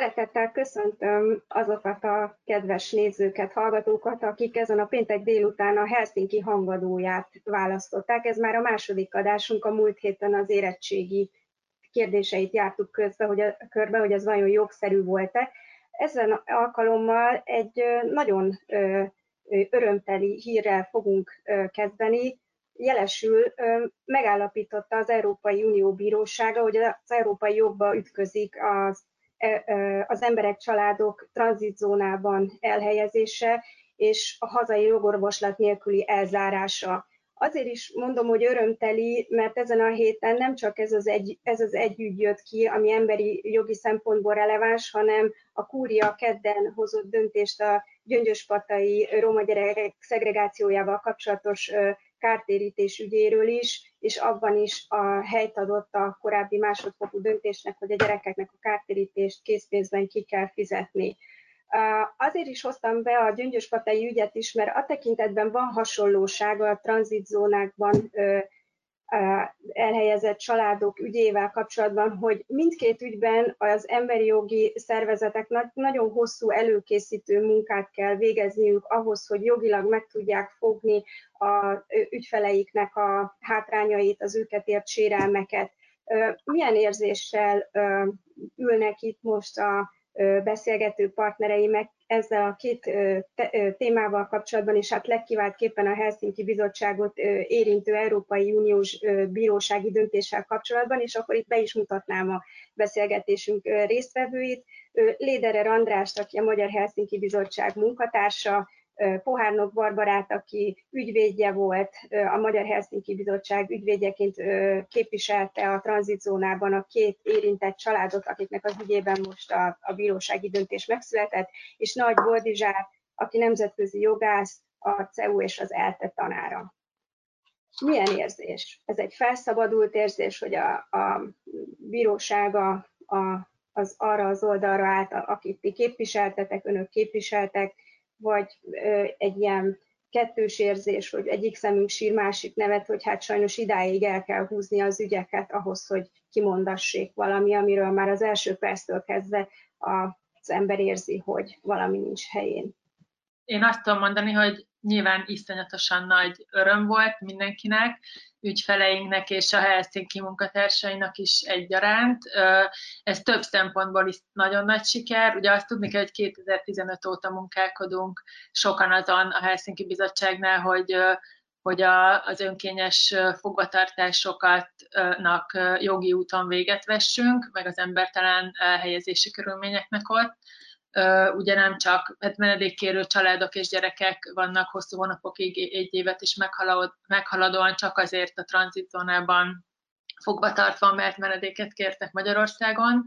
Szeretettel köszöntöm azokat a kedves nézőket, hallgatókat, akik ezen a péntek délután a Helsinki hangadóját választották. Ez már a második adásunk, a múlt héten az érettségi kérdéseit jártuk közbe, hogy a, körbe, hogy ez vajon jogszerű volt-e. Ezen alkalommal egy nagyon örömteli hírrel fogunk kezdeni. Jelesül megállapította az Európai Unió Bírósága, hogy az európai jogba ütközik az az emberek, családok tranzitzónában elhelyezése és a hazai jogorvoslat nélküli elzárása. Azért is mondom, hogy örömteli, mert ezen a héten nem csak ez az egy, ez az egy ügy jött ki, ami emberi jogi szempontból releváns, hanem a kúria kedden hozott döntést a gyöngyöspatai roma gyerekek szegregációjával kapcsolatos kártérítés ügyéről is, és abban is a helyt adott a korábbi másodfokú döntésnek, hogy a gyerekeknek a kártérítést készpénzben ki kell fizetni. Azért is hoztam be a gyöngyöspatai ügyet is, mert a tekintetben van hasonlóság a tranzitzónákban elhelyezett családok ügyével kapcsolatban, hogy mindkét ügyben az emberi jogi szervezeteknek nagyon hosszú előkészítő munkát kell végezniük ahhoz, hogy jogilag meg tudják fogni a ügyfeleiknek a hátrányait, az őket ért sérelmeket. Milyen érzéssel ülnek itt most a beszélgető partnereimek ezzel a két témával kapcsolatban, és hát legkiváltképpen a Helsinki Bizottságot érintő Európai Uniós bírósági döntéssel kapcsolatban, és akkor itt be is mutatnám a beszélgetésünk résztvevőit. Léderer Andrást, aki a Magyar Helsinki Bizottság munkatársa, Pohárnok Barbarát, aki ügyvédje volt, a Magyar Helsinki Bizottság ügyvédjeként képviselte a tranzitzónában a két érintett családot, akiknek az ügyében most a, a bírósági döntés megszületett, és Nagy Boldizsár, aki nemzetközi jogász, a CEU és az ELTE tanára. Milyen érzés? Ez egy felszabadult érzés, hogy a, a bírósága a, az arra az oldalra állt, akit ti képviseltetek, önök képviseltek, vagy egy ilyen kettős érzés, hogy egyik szemünk sír, másik nevet, hogy hát sajnos idáig el kell húzni az ügyeket ahhoz, hogy kimondassék valami, amiről már az első perctől kezdve az ember érzi, hogy valami nincs helyén. Én azt tudom mondani, hogy nyilván iszonyatosan nagy öröm volt mindenkinek, ügyfeleinknek és a Helsinki munkatársainak is egyaránt. Ez több szempontból is nagyon nagy siker. Ugye azt tudni kell, hogy 2015 óta munkálkodunk sokan azon a Helsinki Bizottságnál, hogy hogy a, az önkényes fogvatartásoknak jogi úton véget vessünk, meg az embertelen helyezési körülményeknek ott ugye nem csak hát menedékkérő családok és gyerekek vannak hosszú hónapokig, egy évet is meghaladóan csak azért a tranzitzónában fogva tartva, mert menedéket kértek Magyarországon.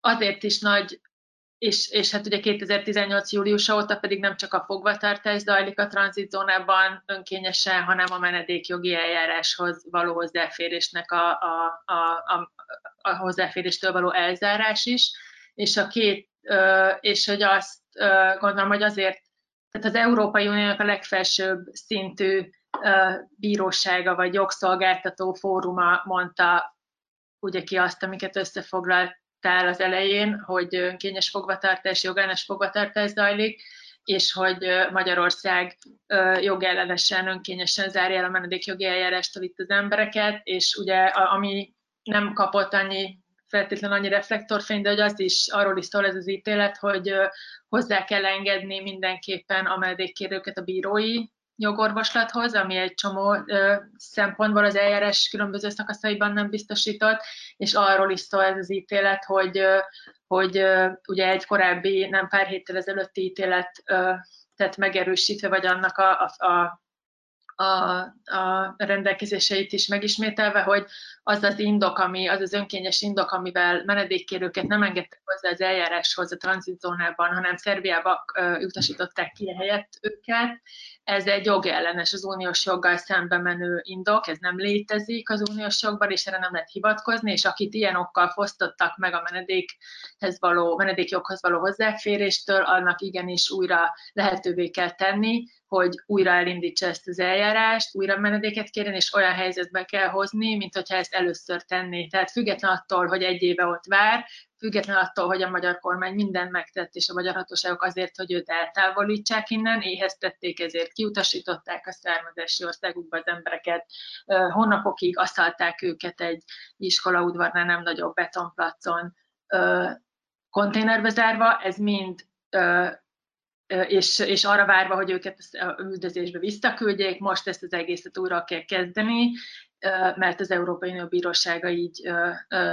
Azért is nagy, és, és hát ugye 2018. júliusa óta pedig nem csak a fogvatartás zajlik a tranzitzónában önkényesen, hanem a menedékjogi eljáráshoz való hozzáférésnek a, a, a, a, a hozzáféréstől való elzárás is, és a két és hogy azt gondolom, hogy azért, tehát az Európai Uniónak a legfelsőbb szintű bírósága vagy jogszolgáltató fóruma mondta ugye ki azt, amiket összefoglaltál az elején, hogy önkényes fogvatartás, jogellenes fogvatartás zajlik, és hogy Magyarország jogellenesen, önkényesen zárja el a menedékjogi eljárástól itt az embereket, és ugye ami nem kapott annyi feltétlenül annyi reflektorfény, de hogy az is, arról is szól ez az ítélet, hogy hozzá kell engedni mindenképpen a menedékkérőket a bírói jogorvoslathoz, ami egy csomó szempontból az eljárás különböző szakaszaiban nem biztosított, és arról is szól ez az ítélet, hogy, hogy ugye egy korábbi, nem pár héttel ezelőtti ítélet tehát megerősítve, vagy annak a, a, a a, a rendelkezéseit is megismételve, hogy az az indok, ami, az az önkényes indok, amivel menedékkérőket nem engedtek hozzá az eljáráshoz a tranzitzónában, hanem Szerbiába utasították ki helyett őket, ez egy jogellenes, az uniós joggal szembe menő indok, ez nem létezik az uniós jogban, és erre nem lehet hivatkozni, és akit ilyen okkal fosztottak meg a menedékhez való, menedékjoghoz való hozzáféréstől, annak igenis újra lehetővé kell tenni, hogy újra elindítsa ezt az eljárást, újra menedéket kérjen, és olyan helyzetbe kell hozni, mint hogyha ezt először tenné. Tehát független attól, hogy egy éve ott vár, független attól, hogy a magyar kormány mindent megtett, és a magyar hatóságok azért, hogy őt eltávolítsák innen, éheztették, ezért kiutasították a származási országukba az embereket, hónapokig asztalták őket egy iskolaudvarnál, nem nagyobb betonplacon, konténerbe zárva, ez mind és, és arra várva, hogy őket a üldözésbe visszaküldjék, most ezt az egészet újra kell kezdeni, mert az Európai Unió Bírósága így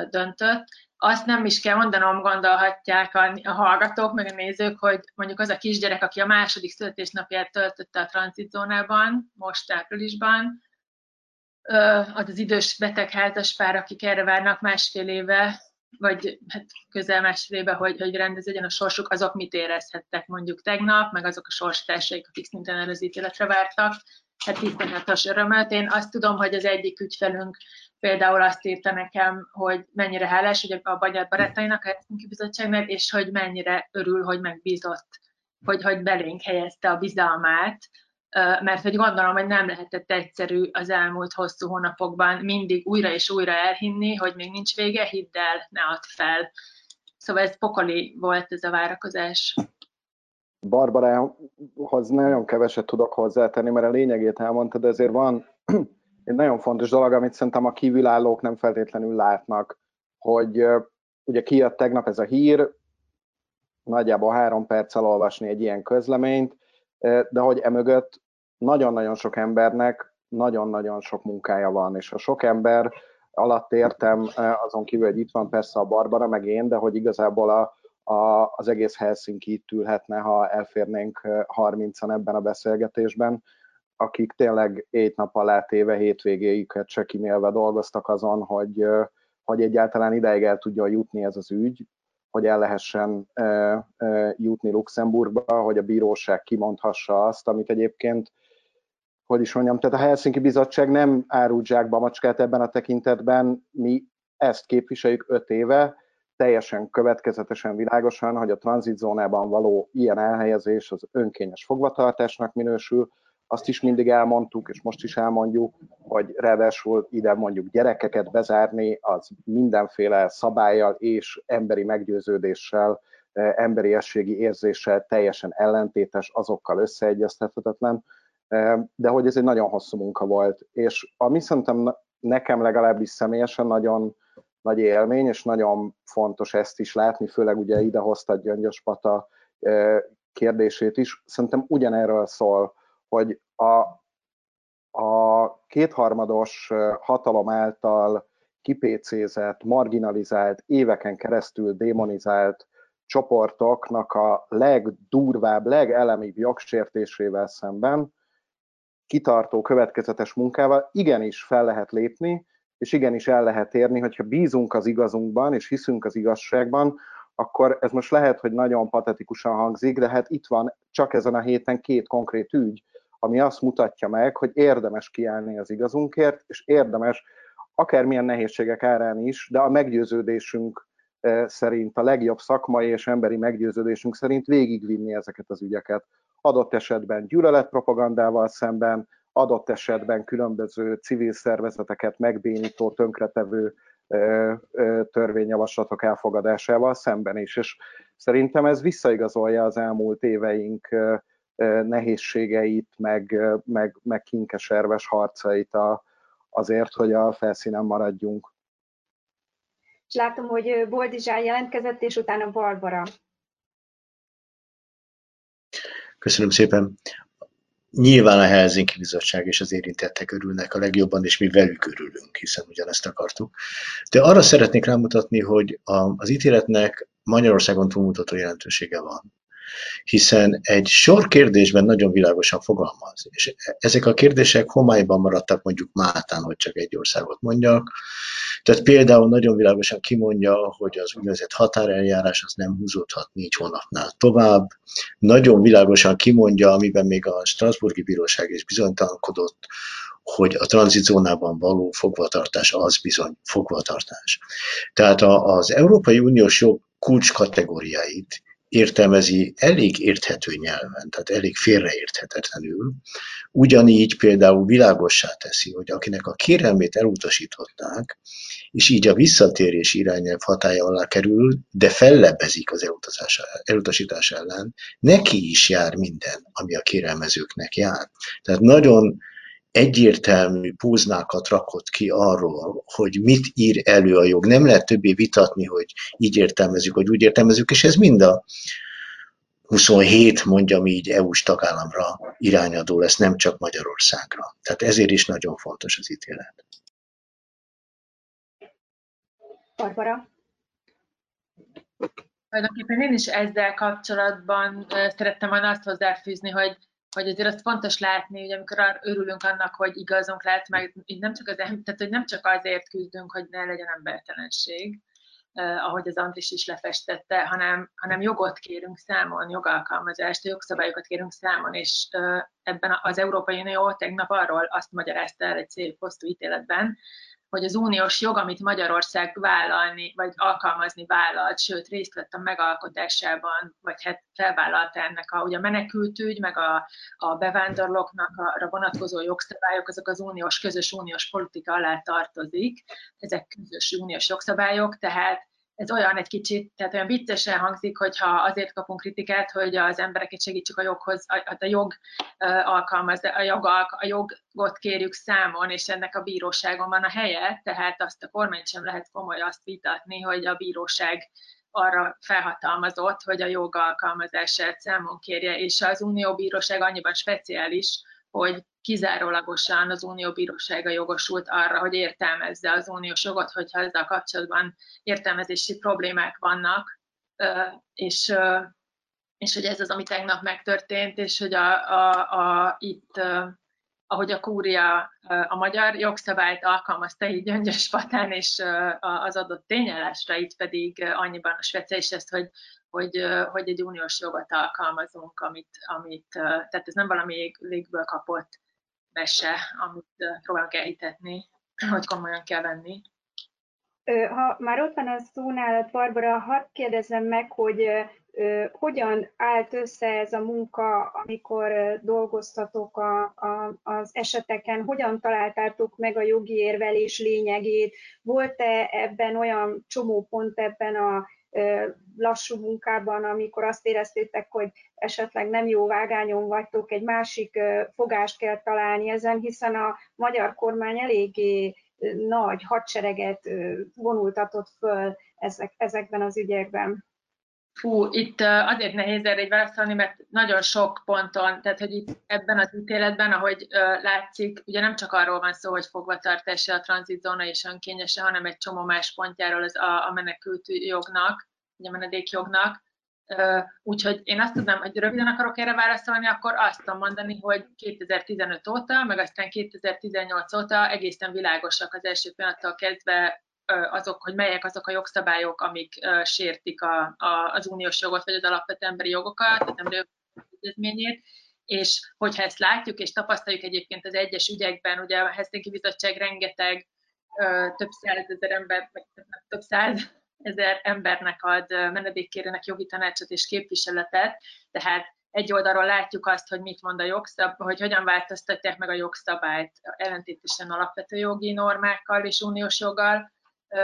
döntött. Azt nem is kell mondanom, gondolhatják a, hallgatók, meg a nézők, hogy mondjuk az a kisgyerek, aki a második születésnapját töltötte a tranzitzónában, most áprilisban, az az idős beteg pár, akik erre várnak másfél éve, vagy hát közel másfél hogy, hogy rendeződjön a sorsuk, azok mit érezhettek mondjuk tegnap, meg azok a sorstársaik, akik szintén erre az ítéletre vártak, hát iszonyatos örömöt. Én azt tudom, hogy az egyik ügyfelünk például azt írta nekem, hogy mennyire hálás hogy a Magyar Barátainak, a Helsinki Bizottságnak, és hogy mennyire örül, hogy megbízott, hogy, hogy belénk helyezte a bizalmát, mert hogy gondolom, hogy nem lehetett egyszerű az elmúlt hosszú hónapokban mindig újra és újra elhinni, hogy még nincs vége, hidd el, ne add fel. Szóval ez pokoli volt ez a várakozás. Barbarához nagyon keveset tudok hozzátenni, mert a lényegét elmondtad, ezért van egy nagyon fontos dolog, amit szerintem a kívülállók nem feltétlenül látnak, hogy ugye kijött tegnap ez a hír, nagyjából három perccel olvasni egy ilyen közleményt, de hogy emögött nagyon-nagyon sok embernek nagyon-nagyon sok munkája van, és a sok ember alatt értem, azon kívül, hogy itt van persze a Barbara, meg én, de hogy igazából a, a, az egész Helsinki itt ülhetne, ha elférnénk 30-an ebben a beszélgetésben, akik tényleg ét nap alá téve hétvégéjüket se kimélve dolgoztak azon, hogy, hogy egyáltalán ideig el tudja jutni ez az ügy, hogy el lehessen jutni Luxemburgba, hogy a bíróság kimondhassa azt, amit egyébként, hogy is mondjam, tehát a Helsinki Bizottság nem árult zsákba macskát ebben a tekintetben, mi ezt képviseljük öt éve, teljesen következetesen világosan, hogy a tranzitzónában való ilyen elhelyezés az önkényes fogvatartásnak minősül, azt is mindig elmondtuk, és most is elmondjuk, hogy ráadásul ide mondjuk gyerekeket bezárni, az mindenféle szabályjal és emberi meggyőződéssel, eh, emberi ességi érzéssel teljesen ellentétes, azokkal összeegyeztethetetlen, de hogy ez egy nagyon hosszú munka volt, és ami szerintem nekem legalábbis személyesen nagyon nagy élmény, és nagyon fontos ezt is látni, főleg ugye ide hoztad Gyöngyös Pata eh, kérdését is, szerintem ugyanerről szól, hogy a, a kétharmados hatalom által kipécézett, marginalizált, éveken keresztül démonizált csoportoknak a legdurvább, legelemibb jogsértésével szemben kitartó, következetes munkával igenis fel lehet lépni, és igenis el lehet érni, hogyha bízunk az igazunkban, és hiszünk az igazságban, akkor ez most lehet, hogy nagyon patetikusan hangzik, de hát itt van csak ezen a héten két konkrét ügy, ami azt mutatja meg, hogy érdemes kiállni az igazunkért, és érdemes akármilyen nehézségek árán is, de a meggyőződésünk eh, szerint, a legjobb szakmai és emberi meggyőződésünk szerint végigvinni ezeket az ügyeket. Adott esetben gyűlöletpropagandával szemben, adott esetben különböző civil szervezeteket megbénító, tönkretevő törvényjavaslatok elfogadásával szemben is. És szerintem ez visszaigazolja az elmúlt éveink nehézségeit, meg, meg, meg kinkeserves harcait a, azért, hogy a felszínen maradjunk. És látom, hogy Boldizsán jelentkezett, és utána Barbara. Köszönöm szépen. Nyilván a Helsinki Bizottság és az érintettek örülnek a legjobban, és mi velük örülünk, hiszen ugyanezt akartuk. De arra szeretnék rámutatni, hogy az ítéletnek Magyarországon túlmutató jelentősége van hiszen egy sor kérdésben nagyon világosan fogalmaz, és ezek a kérdések homályban maradtak mondjuk Máltán, hogy csak egy országot mondjak. Tehát például nagyon világosan kimondja, hogy az úgynevezett határeljárás az nem húzódhat négy hónapnál tovább. Nagyon világosan kimondja, amiben még a Strasburgi Bíróság is bizonytalankodott, hogy a tranzitzónában való fogvatartás az bizony fogvatartás. Tehát az Európai Uniós jog kulcs kategóriáit értelmezi elég érthető nyelven, tehát elég félreérthetetlenül, ugyanígy például világossá teszi, hogy akinek a kérelmét elutasították, és így a visszatérés irányelv hatája alá kerül, de fellebbezik az elutasítás ellen, neki is jár minden, ami a kérelmezőknek jár. Tehát nagyon egyértelmű póznákat rakott ki arról, hogy mit ír elő a jog. Nem lehet többé vitatni, hogy így értelmezzük, vagy úgy értelmezzük, és ez mind a 27, mondjam így, EU-s tagállamra irányadó lesz, nem csak Magyarországra. Tehát ezért is nagyon fontos az ítélet. Barbara? Tulajdonképpen én is ezzel kapcsolatban szerettem volna azt hozzáfűzni, hogy hogy azért azt fontos látni, hogy amikor örülünk annak, hogy igazunk lehet, meg nem csak, az, tehát, hogy nem csak azért küzdünk, hogy ne legyen embertelenség, eh, ahogy az Andris is lefestette, hanem, hanem jogot kérünk számon, jogalkalmazást, jogszabályokat kérünk számon, és eh, ebben az Európai Unió tegnap arról azt magyarázta el egy szép hosszú ítéletben, hogy az uniós jog, amit Magyarország vállalni, vagy alkalmazni vállalt, sőt részt vett a megalkotásában, vagy hát felvállalta ennek a, ugye a menekültügy, meg a, a bevándorlóknak arra vonatkozó jogszabályok, azok az uniós, közös uniós politika alá tartozik, ezek közös uniós jogszabályok, tehát ez olyan egy kicsit, tehát olyan viccesen hangzik, hogyha azért kapunk kritikát, hogy az embereket segítsük a joghoz, a, a jog alkalmaz, a, jog, a jogot kérjük számon, és ennek a bíróságon van a helye, tehát azt a kormány sem lehet komoly azt vitatni, hogy a bíróság arra felhatalmazott, hogy a jog alkalmazását számon kérje, és az Unió Bíróság annyiban speciális, hogy kizárólagosan az Unió Bírósága jogosult arra, hogy értelmezze az uniós jogot, hogyha ezzel kapcsolatban értelmezési problémák vannak, és, és hogy ez az, ami tegnap megtörtént, és hogy a, a, a, itt, ahogy a kúria a magyar jogszabályt alkalmazta így gyöngyös patán, és az adott tényállásra, itt pedig annyiban a speciális ezt, hogy hogy, hogy egy uniós jogot alkalmazunk, amit, amit, tehát ez nem valami légből kapott mese, amit próbálunk elhitetni, hogy komolyan kell venni. Ha már ott van a szó nálad, Barbara, hadd kérdezzem meg, hogy hogyan állt össze ez a munka, amikor dolgoztatok a, a, az eseteken, hogyan találtátok meg a jogi érvelés lényegét, volt-e ebben olyan csomó pont ebben a lassú munkában, amikor azt éreztétek, hogy esetleg nem jó vágányon vagytok, egy másik fogást kell találni ezen, hiszen a magyar kormány eléggé nagy hadsereget vonultatott föl ezek, ezekben az ügyekben. Fú, itt azért nehéz erre egy válaszolni, mert nagyon sok ponton, tehát hogy itt ebben az ítéletben, ahogy látszik, ugye nem csak arról van szó, hogy fogvatartása a tranzitzóna és önkényese, hanem egy csomó más pontjáról az a, a menekült jognak, ugye menedékjognak. Úgyhogy én azt tudnám, hogy röviden akarok erre válaszolni, akkor azt tudom mondani, hogy 2015 óta, meg aztán 2018 óta egészen világosak az első pillanattól kezdve azok, hogy melyek azok a jogszabályok, amik sértik a, a, az uniós jogot, vagy az alapvető emberi jogokat, az emberi jogok és hogyha ezt látjuk és tapasztaljuk egyébként az egyes ügyekben, ugye a Helsinki Bizottság rengeteg több százezer ember, több száz ezer embernek ad menedékkérőnek jogi tanácsot és képviseletet, tehát egy oldalról látjuk azt, hogy mit mond a jogszab, hogy hogyan változtatják meg a jogszabályt ellentétesen alapvető jogi normákkal és uniós joggal,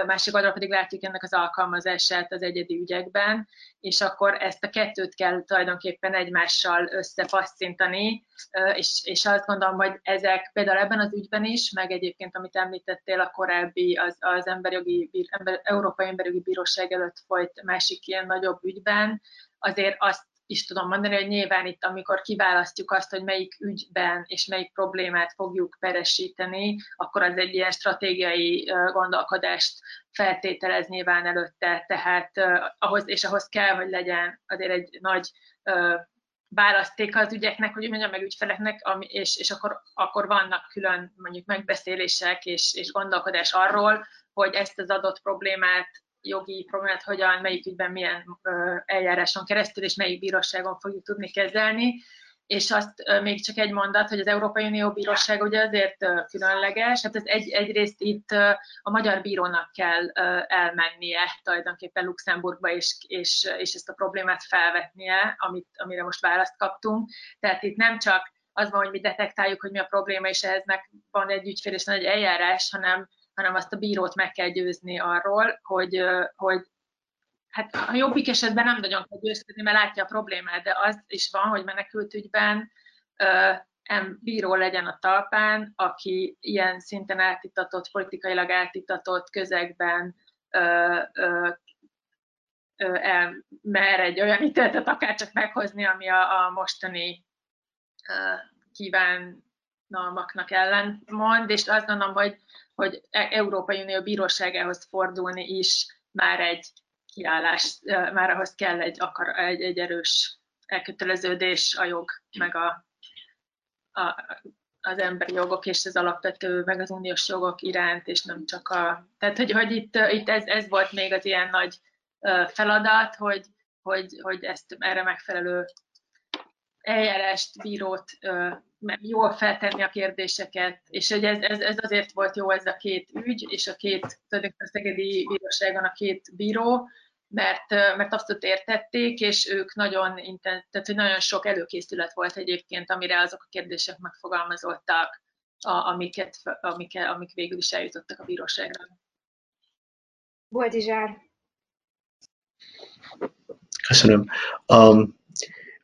másik oldalról pedig látjuk ennek az alkalmazását az egyedi ügyekben, és akkor ezt a kettőt kell tulajdonképpen egymással összepasszintani, és, és azt gondolom, hogy ezek például ebben az ügyben is, meg egyébként, amit említettél a korábbi, az, az emberjogi, ember, Európai Emberjogi Bíróság előtt folyt másik ilyen nagyobb ügyben, azért azt is tudom mondani, hogy nyilván itt, amikor kiválasztjuk azt, hogy melyik ügyben és melyik problémát fogjuk peresíteni, akkor az egy ilyen stratégiai gondolkodást feltételez nyilván előtte, tehát ahhoz, és ahhoz kell, hogy legyen azért egy nagy választék az ügyeknek, hogy mondjam meg ügyfeleknek, ami, és, és akkor, akkor vannak külön mondjuk megbeszélések és, és gondolkodás arról, hogy ezt az adott problémát jogi problémát hogyan, melyik ügyben milyen eljáráson keresztül és melyik bíróságon fogjuk tudni kezelni. és azt még csak egy mondat, hogy az Európai Unió Bíróság ugye azért különleges, hát ez egy, egyrészt itt a magyar bírónak kell elmennie tulajdonképpen Luxemburgba, és, és, és ezt a problémát felvetnie, amit, amire most választ kaptunk. Tehát itt nem csak az van, hogy mi detektáljuk, hogy mi a probléma, és ehhez van egy ügyfél és egy eljárás, hanem, hanem azt a bírót meg kell győzni arról, hogy, hogy hát a jobbik esetben nem nagyon kell győzködni, mert látja a problémát, de az is van, hogy menekültügyben em, bíró legyen a talpán, aki ilyen szinten eltitatott, politikailag eltitatott közegben ö, ö, ö, el, mer egy olyan ítéletet akár csak meghozni, ami a, a mostani ö, kívánalmaknak ellentmond, és azt gondolom, hogy, hogy e-, Európai Unió bíróságához fordulni is már egy kiállás, már ahhoz kell egy, akar, egy, egy erős elköteleződés a jog, meg a, a, az emberi jogok és az alapvető, meg az uniós jogok iránt, és nem csak a... Tehát, hogy, hogy itt, itt ez, ez volt még az ilyen nagy feladat, hogy, hogy, hogy ezt erre megfelelő eljárást, bírót jól feltenni a kérdéseket, és hogy ez, ez, ez azért volt jó ez a két ügy, és a két, tulajdonképpen a Szegedi Bíróságon a két bíró, mert, mert azt ott értették, és ők nagyon, tehát, hogy nagyon sok előkészület volt egyébként, amire azok a kérdések megfogalmazottak, a, amiket, amik, amik végül is eljutottak a bíróságra. Boldizsár. Köszönöm. Um,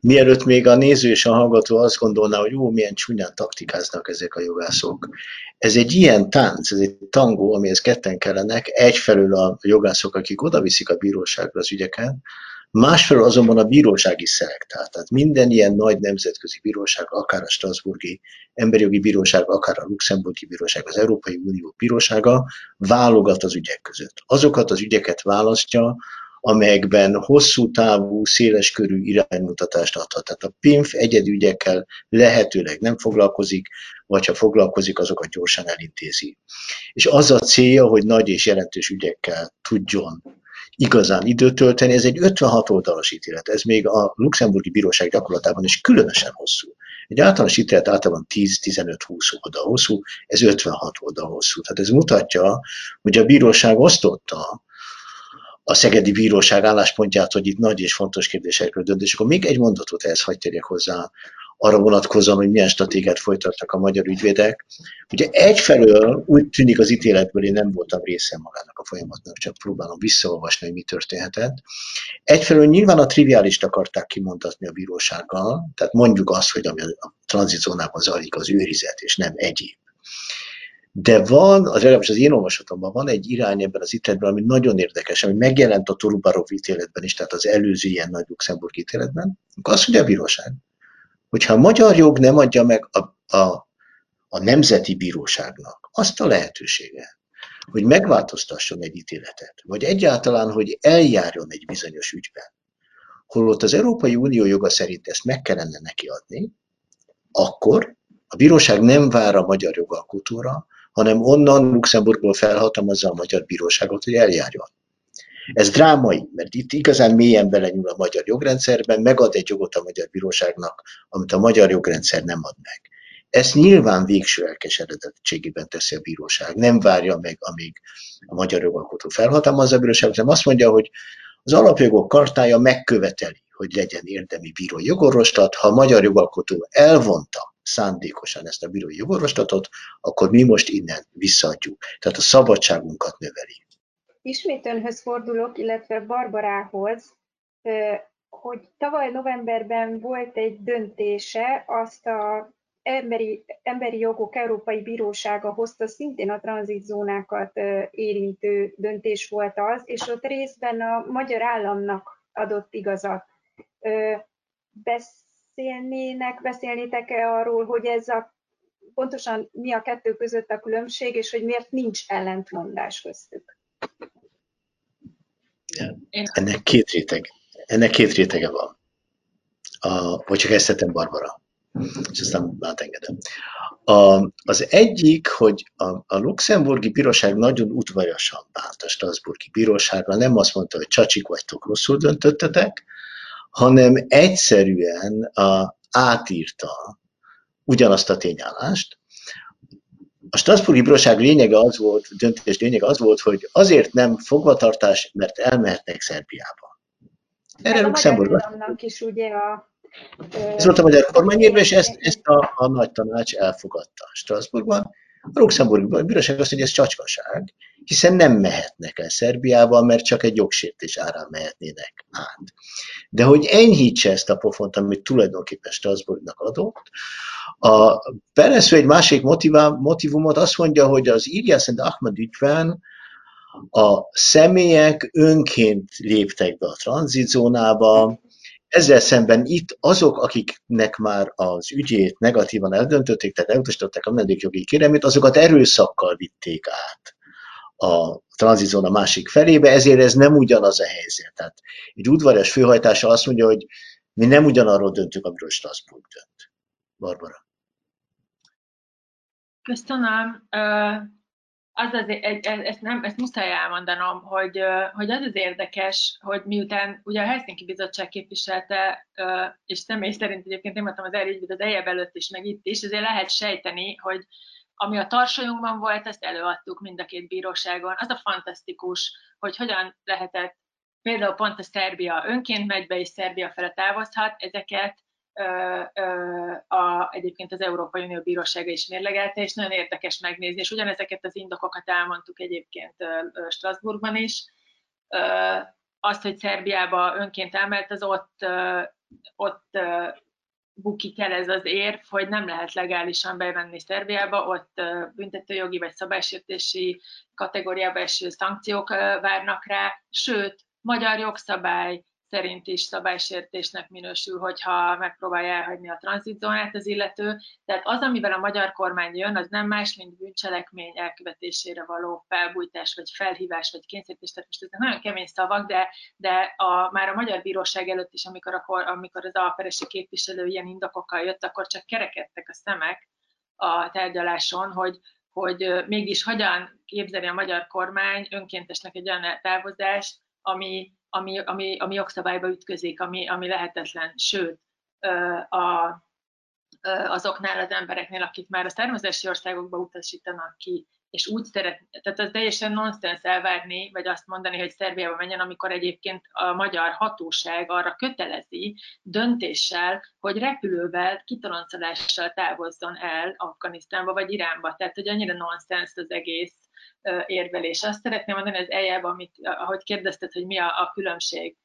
mielőtt még a néző és a hallgató azt gondolná, hogy jó, milyen csúnyán taktikáznak ezek a jogászok. Ez egy ilyen tánc, ez egy tangó, amihez ketten kellenek, egyfelől a jogászok, akik oda viszik a bíróságra az ügyeket, másfelől azonban a bírósági szelektál. Tehát minden ilyen nagy nemzetközi bíróság, akár a Strasburgi Emberi Jogi Bíróság, akár a Luxemburgi Bíróság, az Európai Unió Bírósága válogat az ügyek között. Azokat az ügyeket választja, amelyekben hosszú távú, széles körű iránymutatást adhat. Tehát a PINF egyedi ügyekkel lehetőleg nem foglalkozik, vagy ha foglalkozik, azokat gyorsan elintézi. És az a célja, hogy nagy és jelentős ügyekkel tudjon igazán időt tölteni, ez egy 56 oldalas ítélet, ez még a luxemburgi bíróság gyakorlatában is különösen hosszú. Egy általános ítélet általában 10-15-20 oldal hosszú, ez 56 oldal hosszú. Tehát ez mutatja, hogy a bíróság osztotta a Szegedi Bíróság álláspontját, hogy itt nagy és fontos kérdésekről dönt. És akkor még egy mondatot ehhez hagyj térjek hozzá, arra vonatkozóan, hogy milyen stratégiát folytattak a magyar ügyvédek. Ugye egyfelől úgy tűnik az ítéletből, én nem voltam része magának a folyamatnak, csak próbálom visszaolvasni, hogy mi történhetett. Egyfelől nyilván a triviálist akarták kimondatni a bírósággal, tehát mondjuk azt, hogy ami a tranzitzónában zajlik az őrizet, és nem egyéb de van, az legalábbis az én olvasatomban van egy irány ebben az ítéletben, ami nagyon érdekes, ami megjelent a Torubarov ítéletben is, tehát az előző ilyen nagy Luxemburg ítéletben. Azt mondja a bíróság, hogyha a magyar jog nem adja meg a, a, a nemzeti bíróságnak azt a lehetőséget, hogy megváltoztasson egy ítéletet, vagy egyáltalán, hogy eljárjon egy bizonyos ügyben, holott az Európai Unió joga szerint ezt meg kellene neki adni, akkor a bíróság nem vár a magyar jogalkotóra, hanem onnan Luxemburgból felhatalmazza a magyar bíróságot, hogy eljárjon. Ez drámai, mert itt igazán mélyen belenyúl a magyar jogrendszerben, megad egy jogot a magyar bíróságnak, amit a magyar jogrendszer nem ad meg. Ezt nyilván végső elkeseredettségében teszi a bíróság. Nem várja meg, amíg a magyar jogalkotó felhatalmazza a bíróságot, hanem azt mondja, hogy az alapjogok kartája megköveteli, hogy legyen érdemi bírói jogorvoslat. Ha a magyar jogalkotó elvonta szándékosan ezt a bírói jogorvoslatot, akkor mi most innen visszaadjuk. Tehát a szabadságunkat növeli. Ismét önhöz fordulok, illetve Barbarához, hogy tavaly novemberben volt egy döntése, azt a Emberi, Emberi Jogok Európai Bírósága hozta, szintén a tranzitzónákat érintő döntés volt az, és ott részben a magyar államnak adott igazat. Beszélnének, beszélnétek-e arról, hogy ez a pontosan mi a kettő között a különbség, és hogy miért nincs ellentmondás köztük? Ennek két réteg, ennek két rétege van. A, vagy csak ezt Barbara, és aztán átengedem. A, az egyik, hogy a, a luxemburgi bíróság nagyon udvariasan bánt a Strasburgi bíróságra, nem azt mondta, hogy csacsik vagytok, rosszul döntöttetek, hanem egyszerűen a, átírta ugyanazt a tényállást. A Strasburgi Bíróság lényege az volt, döntés lényege az volt, hogy azért nem fogvatartás, mert elmehetnek Szerbiába. Erre Luxemburgban. is ugye a ez volt a magyar kormányérve, és ezt, ezt a, a nagy tanács elfogadta Strasbourgban. A Luxemburgi Bíróság azt mondja, ez csacskaság, hiszen nem mehetnek el Szerbiába, mert csak egy jogsértés árán mehetnének át. De hogy enyhítse ezt a pofont, amit tulajdonképpen Strasbourgnak adott, a Peresző egy másik motivumot azt mondja, hogy az Ilias and Ahmad ügyben a személyek önként léptek be a tranzitzónába, ezzel szemben itt azok, akiknek már az ügyét negatívan eldöntötték, tehát elutasították a menedékjogi kérelmét, azokat erőszakkal vitték át a tranzizóna másik felébe, ezért ez nem ugyanaz a helyzet. Tehát egy udvarias főhajtása azt mondja, hogy mi nem ugyanarról döntünk, amiről Strasbourg dönt. Barbara. Köszönöm az az, ezt, nem, ezt muszáj elmondanom, hogy, hogy az az érdekes, hogy miután ugye a Helsinki Bizottság képviselte, és személy szerint egyébként én voltam az elügyvéd az eljebb előtt is, meg itt is, azért lehet sejteni, hogy ami a tarsajunkban volt, ezt előadtuk mind a két bíróságon. Az a fantasztikus, hogy hogyan lehetett például pont a Szerbia önként megy be, és Szerbia fele távozhat, ezeket a, egyébként az Európai Unió Bírósága is mérlegelte, és nagyon érdekes megnézni, és ugyanezeket az indokokat elmondtuk egyébként Strasbourgban is. Azt, hogy Szerbiába önként emelt, az ott, ott bukik el ez az érv, hogy nem lehet legálisan bevenni Szerbiába, ott büntetőjogi vagy szabálysértési kategóriába eső szankciók várnak rá, sőt, magyar jogszabály szerint is szabálysértésnek minősül, hogyha megpróbálja elhagyni a tranzitzónát az illető. Tehát az, amivel a magyar kormány jön, az nem más, mint bűncselekmény elkövetésére való felbújtás, vagy felhívás, vagy kényszerítés. Tehát most ezek nagyon kemény szavak, de, de a, már a magyar bíróság előtt is, amikor, a, amikor az alperesi képviselő ilyen indokokkal jött, akkor csak kerekedtek a szemek a tárgyaláson, hogy, hogy mégis hogyan képzeli a magyar kormány önkéntesnek egy olyan távozást, ami ami, ami, ami jogszabályba ütközik, ami, ami lehetetlen, sőt, a, azoknál az embereknél, akik már a származási országokba utasítanak ki, és úgy szeret, tehát az teljesen nonsens elvárni, vagy azt mondani, hogy Szerbiába menjen, amikor egyébként a magyar hatóság arra kötelezi döntéssel, hogy repülővel, kitoloncolással távozzon el Afganisztánba vagy Iránba. Tehát, hogy annyira nonsens az egész érvelés. Azt szeretném mondani az eljában, amit, ahogy kérdezted, hogy mi a, a különbség.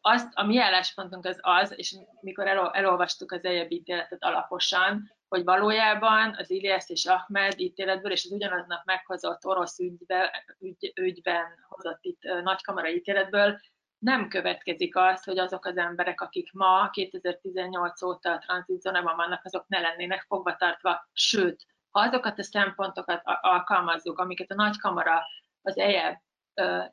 Azt, a mi álláspontunk az az, és mikor el, elolvastuk az eljebb ítéletet alaposan, hogy valójában az Ilias és Ahmed ítéletből és az ugyanaznap meghozott orosz ügybe, ügy, ügyben hozott itt nagykamara ítéletből nem következik az, hogy azok az emberek, akik ma 2018 óta a tranzitzónában vannak, azok ne lennének fogvatartva, sőt, ha azokat a szempontokat alkalmazzuk, amiket a nagykamara az EJE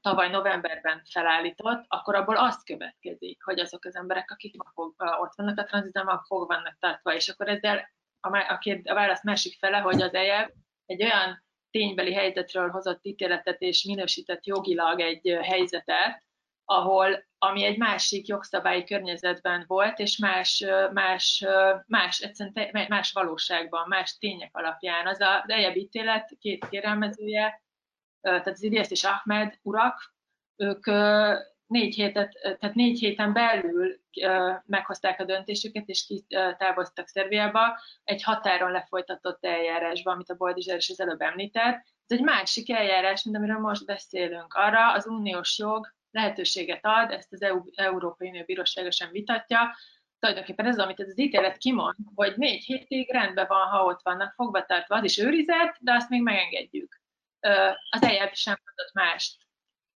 tavaly novemberben felállított, akkor abból azt következik, hogy azok az emberek, akik ott vannak a tranzitában, fog vannak tartva, és akkor ezzel a, a, a válasz másik fele, hogy az EJE egy olyan ténybeli helyzetről hozott ítéletet és minősített jogilag egy helyzetet, ahol, ami egy másik jogszabályi környezetben volt, és más, más, más, egyszerűen más valóságban, más tények alapján. Az a lejjebb ítélet két kérelmezője, tehát az és Ahmed urak, ők négy, hétet, tehát négy héten belül meghozták a döntésüket, és távoztak Szerbiába egy határon lefolytatott eljárásban, amit a Boldizsár is az előbb említett. Ez egy másik eljárás, mint amiről most beszélünk. Arra az uniós jog lehetőséget ad, ezt az EU, Európai Unió Bírósága sem vitatja, tulajdonképpen ez, amit ez az ítélet kimond, hogy négy hétig rendben van, ha ott vannak fogva tartva, az is őrizet, de azt még megengedjük. Az eljárás sem mondott mást.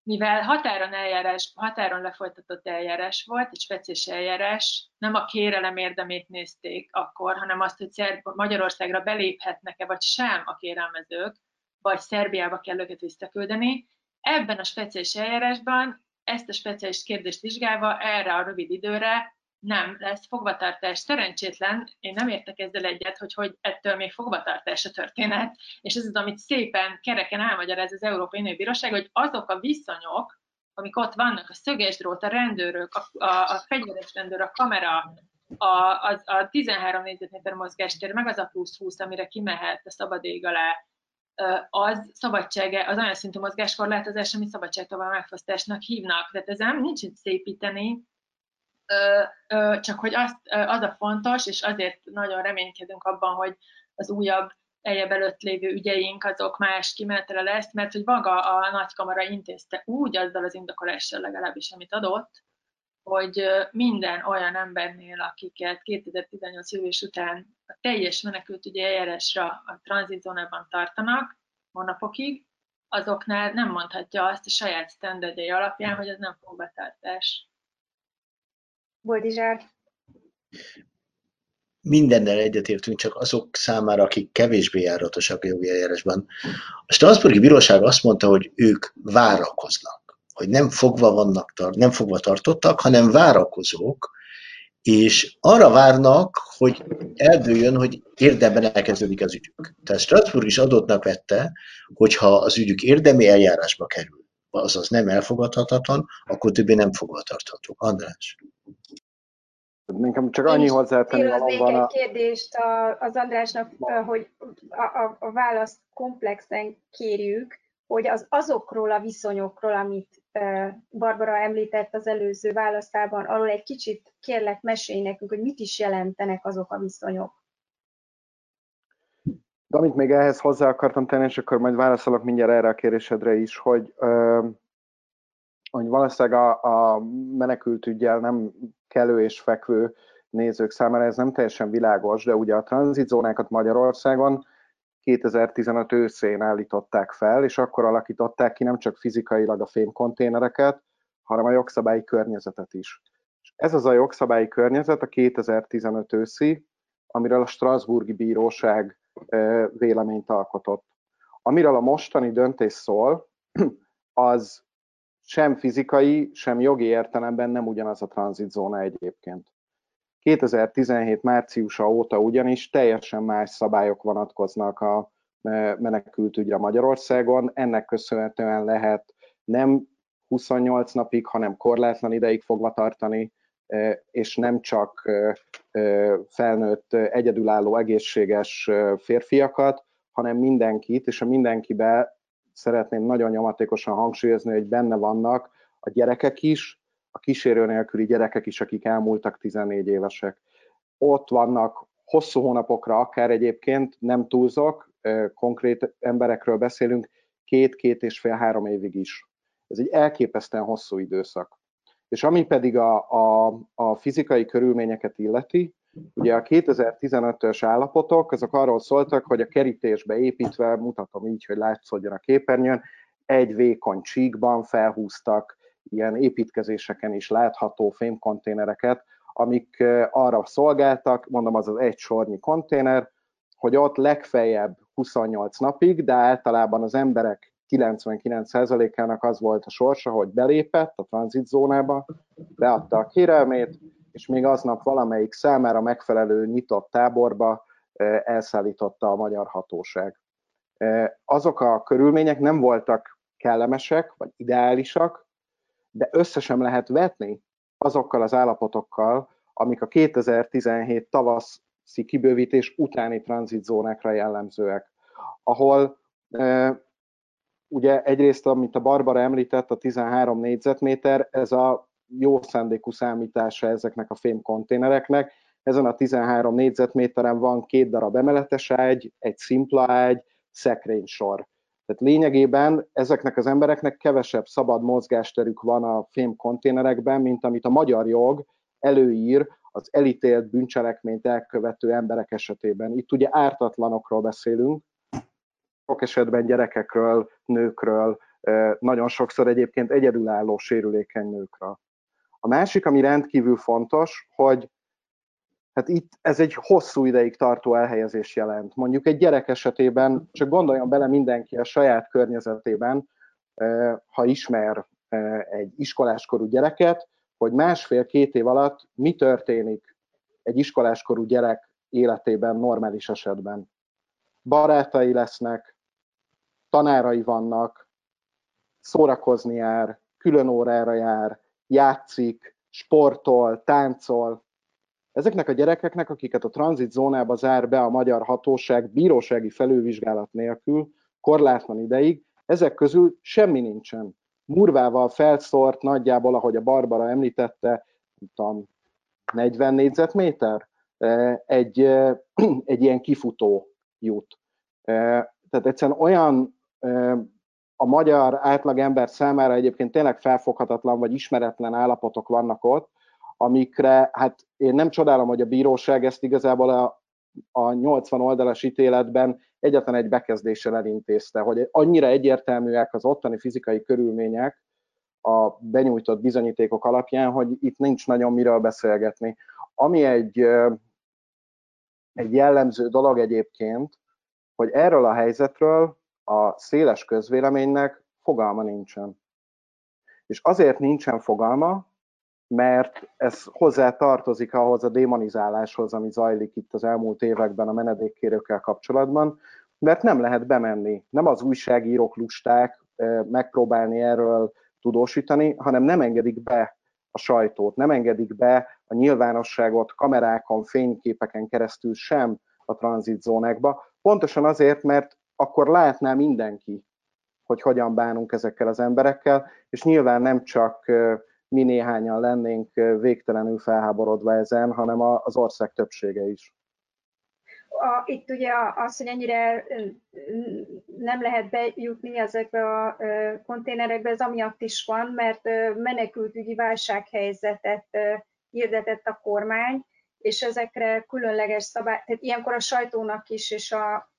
Mivel határon eljárás, határon lefolytatott eljárás volt, egy speciális eljárás, nem a kérelem érdemét nézték akkor, hanem azt, hogy Magyarországra beléphetnek-e, vagy sem a kérelmezők, vagy Szerbiába kell őket visszaküldeni. Ebben a speciális eljárásban ezt a speciális kérdést vizsgálva erre a rövid időre nem lesz fogvatartás. Szerencsétlen, én nem értek ezzel egyet, hogy, hogy ettől még fogvatartás a történet, és ez az, amit szépen kereken elmagyaráz az Európai Női Bíróság, hogy azok a viszonyok, amik ott vannak, a szöges drót, a rendőrök, a, a, a fegyveres rendőr, a kamera, a, a, a 13 négyzetméter mozgástér, meg az a plusz 20, amire kimehet a szabad ég alá, az szabadsága, az olyan szintű mozgáskorlátozás, amit szabadságtalan megfosztásnak hívnak. Tehát nem nincs itt szépíteni, csak hogy az, az a fontos, és azért nagyon reménykedünk abban, hogy az újabb eljebb előtt lévő ügyeink azok más kimenetre lesz, mert hogy maga a nagykamara intézte úgy azzal az indokolással legalábbis, amit adott, hogy minden olyan embernél, akiket 2018 július után a teljes menekültügyi eljárásra a tranzitzónában tartanak hónapokig, azoknál nem mondhatja azt a saját standardjai alapján, hogy ez nem fogvatartás. Boldizsár. Mindennel egyetértünk, csak azok számára, akik kevésbé járatosak a jogi eljárásban. A Strasburgi Bíróság azt mondta, hogy ők várakoznak, hogy nem fogva vannak, nem fogva tartottak, hanem várakozók, és arra várnak, hogy eldőjön, hogy érdemben elkezdődik az ügyük. Tehát Strasbourg is adottnak vette, hogyha az ügyük érdemi eljárásba kerül, azaz nem elfogadhatatlan, akkor többé nem fogvatarthatók. András. Nekem csak annyi hozzátenni valóban a... egy kérdést az Andrásnak, hogy a, a, a választ komplexen kérjük, hogy az azokról a viszonyokról, amit Barbara említett az előző választában, arról egy kicsit kérlek mesélj nekünk, hogy mit is jelentenek azok a viszonyok. De amit még ehhez hozzá akartam tenni, és akkor majd válaszolok mindjárt erre a kérésedre is, hogy, hogy valószínűleg a, a menekült ügyel nem kelő és fekvő nézők számára ez nem teljesen világos, de ugye a tranzitzónákat Magyarországon 2015 őszén állították fel, és akkor alakították ki nem csak fizikailag a fémkonténereket, hanem a jogszabályi környezetet is. És ez az a jogszabályi környezet a 2015 őszi, amiről a Strasburgi Bíróság véleményt alkotott. Amiről a mostani döntés szól, az sem fizikai, sem jogi értelemben nem ugyanaz a tranzitzóna egyébként. 2017 márciusa óta ugyanis teljesen más szabályok vonatkoznak a menekültügyre Magyarországon. Ennek köszönhetően lehet nem 28 napig, hanem korlátlan ideig fogva tartani, és nem csak felnőtt, egyedülálló, egészséges férfiakat, hanem mindenkit, és a mindenkibe szeretném nagyon nyomatékosan hangsúlyozni, hogy benne vannak a gyerekek is, a kísérő nélküli gyerekek is, akik elmúltak 14 évesek. Ott vannak hosszú hónapokra, akár egyébként nem túlzok, konkrét emberekről beszélünk, két-két és fél-három évig is. Ez egy elképesztően hosszú időszak. És ami pedig a, a, a fizikai körülményeket illeti, ugye a 2015-ös állapotok, azok arról szóltak, hogy a kerítésbe építve, mutatom így, hogy látszódjon a képernyőn, egy vékony csíkban felhúztak ilyen építkezéseken is látható fémkonténereket, amik arra szolgáltak, mondom az az egy sornyi konténer, hogy ott legfeljebb 28 napig, de általában az emberek 99%-ának az volt a sorsa, hogy belépett a tranzitzónába, beadta a kérelmét, és még aznap valamelyik számára megfelelő nyitott táborba elszállította a magyar hatóság. Azok a körülmények nem voltak kellemesek, vagy ideálisak, de össze sem lehet vetni azokkal az állapotokkal, amik a 2017 tavaszi kibővítés utáni tranzitzónákra jellemzőek, ahol ugye egyrészt, amit a Barbara említett, a 13 négyzetméter, ez a jó szándékú számítása ezeknek a fémkonténereknek. Ezen a 13 négyzetméteren van két darab emeletes ágy, egy szimpla ágy, szekrénysor. Tehát lényegében ezeknek az embereknek kevesebb szabad mozgásterük van a fém konténerekben, mint amit a magyar jog előír az elítélt bűncselekményt elkövető emberek esetében. Itt ugye ártatlanokról beszélünk, sok esetben gyerekekről, nőkről, nagyon sokszor egyébként egyedülálló sérülékeny nőkről. A másik, ami rendkívül fontos, hogy Hát itt ez egy hosszú ideig tartó elhelyezés jelent. Mondjuk egy gyerek esetében, csak gondoljon bele mindenki a saját környezetében, ha ismer egy iskoláskorú gyereket, hogy másfél-két év alatt mi történik egy iskoláskorú gyerek életében normális esetben. Barátai lesznek, tanárai vannak, szórakozni jár, külön órára jár, játszik, sportol, táncol, Ezeknek a gyerekeknek, akiket a tranzit zónába zár be a magyar hatóság bírósági felülvizsgálat nélkül, korlátlan ideig, ezek közül semmi nincsen. Murvával felszórt nagyjából, ahogy a Barbara említette, tudom, 40 négyzetméter, egy, egy ilyen kifutó jut. Tehát egyszerűen olyan a magyar átlagember számára egyébként tényleg felfoghatatlan vagy ismeretlen állapotok vannak ott, amikre, hát én nem csodálom, hogy a bíróság ezt igazából a, a 80 oldalas ítéletben egyetlen egy bekezdéssel elintézte, hogy annyira egyértelműek az ottani fizikai körülmények a benyújtott bizonyítékok alapján, hogy itt nincs nagyon miről beszélgetni. Ami egy, egy jellemző dolog egyébként, hogy erről a helyzetről a széles közvéleménynek fogalma nincsen. És azért nincsen fogalma, mert ez hozzá tartozik ahhoz a démonizáláshoz, ami zajlik itt az elmúlt években a menedékkérőkkel kapcsolatban, mert nem lehet bemenni. Nem az újságírók lusták megpróbálni erről tudósítani, hanem nem engedik be a sajtót, nem engedik be a nyilvánosságot kamerákon, fényképeken keresztül sem a tranzitzónákba, pontosan azért, mert akkor látná mindenki, hogy hogyan bánunk ezekkel az emberekkel, és nyilván nem csak mi néhányan lennénk végtelenül felháborodva ezen, hanem az ország többsége is. A, itt ugye az, hogy ennyire nem lehet bejutni ezekbe a konténerekbe, ez amiatt is van, mert menekültügyi válsághelyzetet hirdetett a kormány, és ezekre különleges szabály, tehát ilyenkor a sajtónak is és a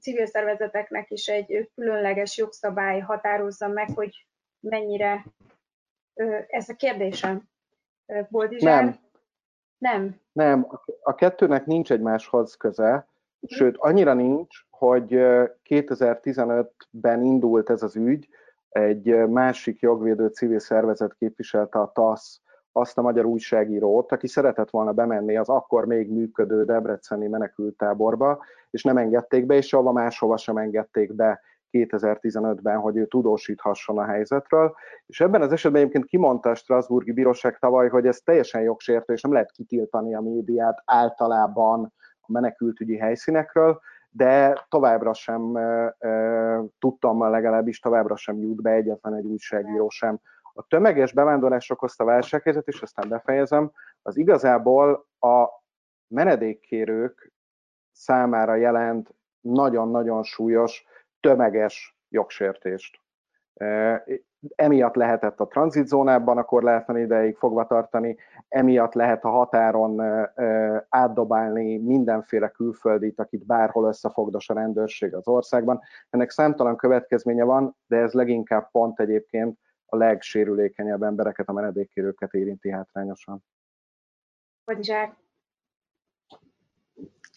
civil szervezeteknek is egy különleges jogszabály határozza meg, hogy mennyire ez a kérdésem. Boldizsár? Nem. Nem. Nem, a kettőnek nincs egymáshoz köze, sőt, annyira nincs, hogy 2015-ben indult ez az ügy, egy másik jogvédő civil szervezet képviselte a TASZ azt a magyar újságírót, aki szeretett volna bemenni az akkor még működő Debreceni menekültáborba, és nem engedték be, és sehova máshova sem engedték be 2015-ben, hogy ő tudósíthasson a helyzetről. És ebben az esetben egyébként kimondta a Strasburgi Bíróság tavaly, hogy ez teljesen jogsértő, és nem lehet kitiltani a médiát általában a menekültügyi helyszínekről, de továbbra sem tudtam legalábbis továbbra sem jut be egyetlen egy újságíró sem. A tömeges bevándorlás okozta válsághelyzet, és aztán befejezem, az igazából a menedékkérők számára jelent nagyon-nagyon súlyos tömeges jogsértést. Emiatt lehetett a tranzitzónában a korlátlan ideig fogva tartani, emiatt lehet a határon átdobálni mindenféle külföldit, akit bárhol összefogdos a rendőrség az országban. Ennek számtalan következménye van, de ez leginkább pont egyébként a legsérülékenyebb embereket, a menedékkérőket érinti hátrányosan.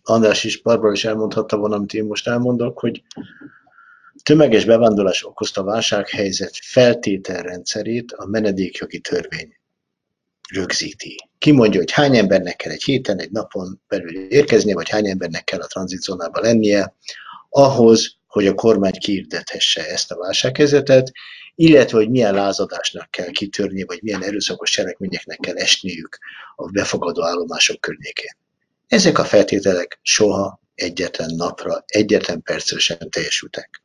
András is, Barbara is elmondhatta volna, amit én most elmondok, hogy tömeges bevándorlás okozta válsághelyzet feltételrendszerét a menedékjogi törvény rögzíti. Ki mondja, hogy hány embernek kell egy héten, egy napon belül érkeznie, vagy hány embernek kell a tranzitzónában lennie, ahhoz, hogy a kormány kiirdethesse ezt a válsághelyzetet, illetve hogy milyen lázadásnak kell kitörni, vagy milyen erőszakos cselekményeknek kell esniük a befogadó állomások környékén. Ezek a feltételek soha egyetlen napra, egyetlen percre sem teljesültek.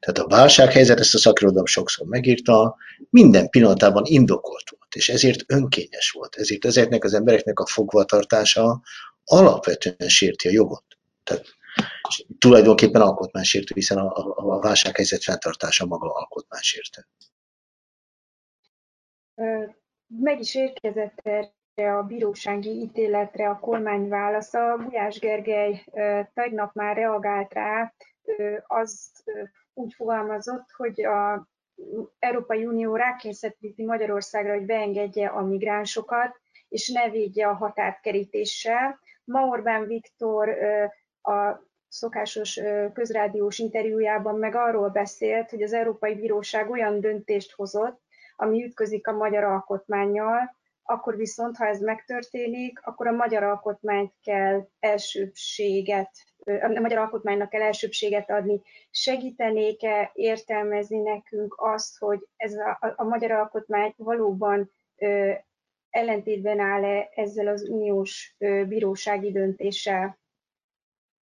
Tehát a válsághelyzet, ezt a szakirodalom sokszor megírta, minden pillanatában indokolt volt, és ezért önkényes volt. Ezért ezeknek az embereknek a fogvatartása alapvetően sérti a jogot. Tehát tulajdonképpen alkotmánysértő, hiszen a, a, a válsághelyzet fenntartása maga alkotmánysértő. Meg is érkezett erre a bírósági ítéletre a kormány válasza. Gulyás Gergely tegnap már reagált rá, az úgy fogalmazott, hogy a Európai Unió rákényszeríti Magyarországra, hogy beengedje a migránsokat, és ne védje a határkerítéssel. Ma Orbán Viktor a szokásos közrádiós interjújában meg arról beszélt, hogy az Európai Bíróság olyan döntést hozott, ami ütközik a magyar alkotmányjal, akkor viszont, ha ez megtörténik, akkor a magyar alkotmányt kell elsőbséget, a magyar alkotmánynak kell elsőbséget adni. Segítenék-e értelmezni nekünk azt, hogy ez a, a, a magyar alkotmány valóban ellentétben áll-e ezzel az uniós bírósági döntéssel?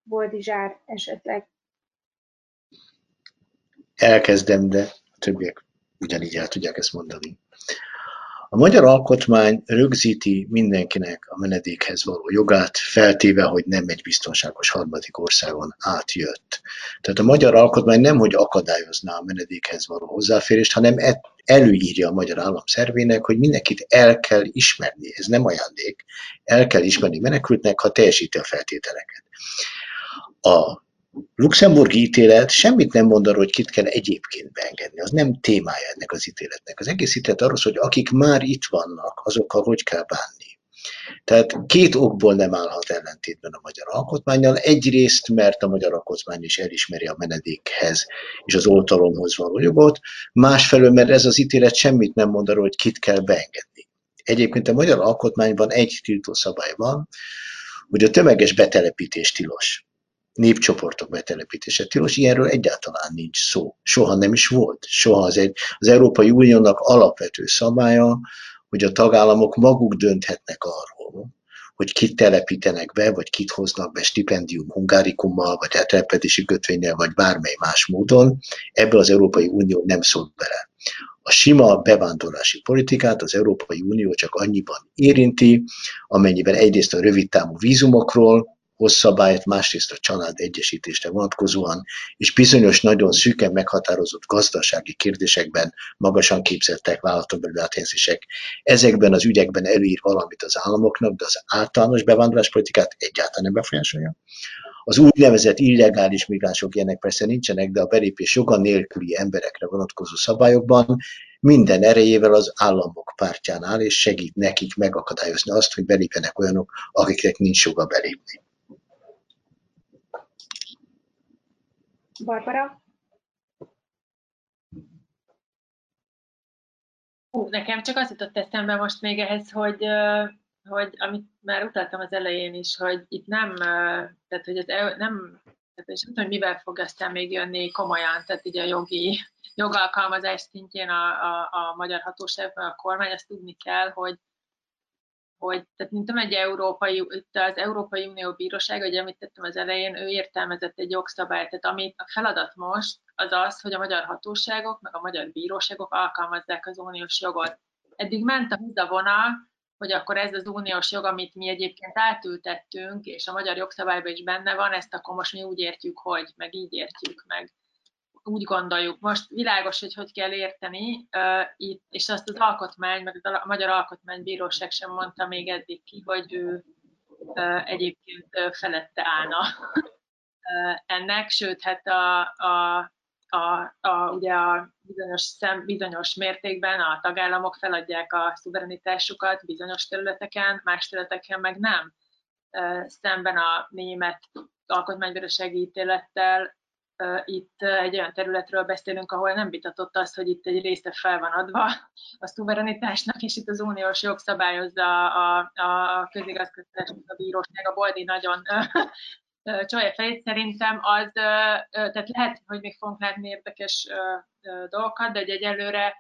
Boldizsár esetleg. Elkezdem, de a többiek ugyanígy el tudják ezt mondani. A magyar alkotmány rögzíti mindenkinek a menedékhez való jogát, feltéve, hogy nem egy biztonságos harmadik országon átjött. Tehát a magyar alkotmány nem, hogy akadályozná a menedékhez való hozzáférést, hanem e- előírja a magyar állam szervének, hogy mindenkit el kell ismerni. Ez nem ajándék. El kell ismerni menekültnek, ha teljesíti a feltételeket. A luxemburgi ítélet semmit nem mond arról, hogy kit kell egyébként beengedni. Az nem témája ennek az ítéletnek. Az egész ítélet arról hogy akik már itt vannak, azokkal hogy kell bánni. Tehát két okból nem állhat ellentétben a magyar alkotmányjal. Egyrészt, mert a magyar alkotmány is elismeri a menedékhez és az oltalomhoz való jogot, másfelől, mert ez az ítélet semmit nem mond arról, hogy kit kell beengedni. Egyébként a magyar alkotmányban egy tiltószabály van, hogy a tömeges betelepítés tilos népcsoportok betelepítése tilos, ilyenről egyáltalán nincs szó. Soha nem is volt. Soha az, egy, az Európai Uniónak alapvető szabálya, hogy a tagállamok maguk dönthetnek arról, hogy kit telepítenek be, vagy kit hoznak be stipendium hungárikummal, vagy eltelepedési kötvényel, vagy bármely más módon. Ebből az Európai Unió nem szólt bele. A sima bevándorlási politikát az Európai Unió csak annyiban érinti, amennyiben egyrészt a rövidtávú vízumokról, hosszabályt, másrészt a család egyesítésre vonatkozóan, és bizonyos nagyon szűken meghatározott gazdasági kérdésekben magasan képzettek vállalatok áthelyezések. Ezekben az ügyekben előír valamit az államoknak, de az általános bevándorláspolitikát egyáltalán nem befolyásolja. Az úgynevezett illegális migránsok ilyenek persze nincsenek, de a belépés joga nélküli emberekre vonatkozó szabályokban minden erejével az államok pártján áll, és segít nekik megakadályozni azt, hogy belépjenek olyanok, akiknek nincs joga belépni. Barbara? Hú, nekem csak az jutott eszembe most még ehhez, hogy, hogy amit már utaltam az elején is, hogy itt nem, tehát hogy az nem, tehát és nem tudom, mivel fog aztán még jönni komolyan, tehát így a jogi jogalkalmazás szintjén a, a, a magyar hatóságban a kormány, azt tudni kell, hogy hogy tehát mint egy európai, itt az Európai Unió Bíróság, hogy említettem az elején, ő értelmezett egy jogszabályt, tehát amit a feladat most az az, hogy a magyar hatóságok, meg a magyar bíróságok alkalmazzák az uniós jogot. Eddig ment a húzavona, hogy akkor ez az uniós jog, amit mi egyébként átültettünk, és a magyar jogszabályban is benne van, ezt akkor most mi úgy értjük, hogy, meg így értjük meg úgy gondoljuk. Most világos, hogy hogy kell érteni itt, és azt az alkotmány, meg a Magyar Alkotmánybíróság sem mondta még eddig ki, hogy ő egyébként felette állna ennek, sőt, hát a, a, a, a, ugye a bizonyos, szem, bizonyos mértékben a tagállamok feladják a szuverenitásukat bizonyos területeken, más területeken meg nem. Szemben a német alkotmánybírósági ítélettel itt egy olyan területről beszélünk, ahol nem vitatott az, hogy itt egy része fel van adva a szuverenitásnak, és itt az uniós jog szabályozza a, a, a közigazgatásnak a bíróság. A Boldi nagyon csalja fejét szerintem, az, tehát lehet, hogy még fogunk látni érdekes dolgokat, de egyelőre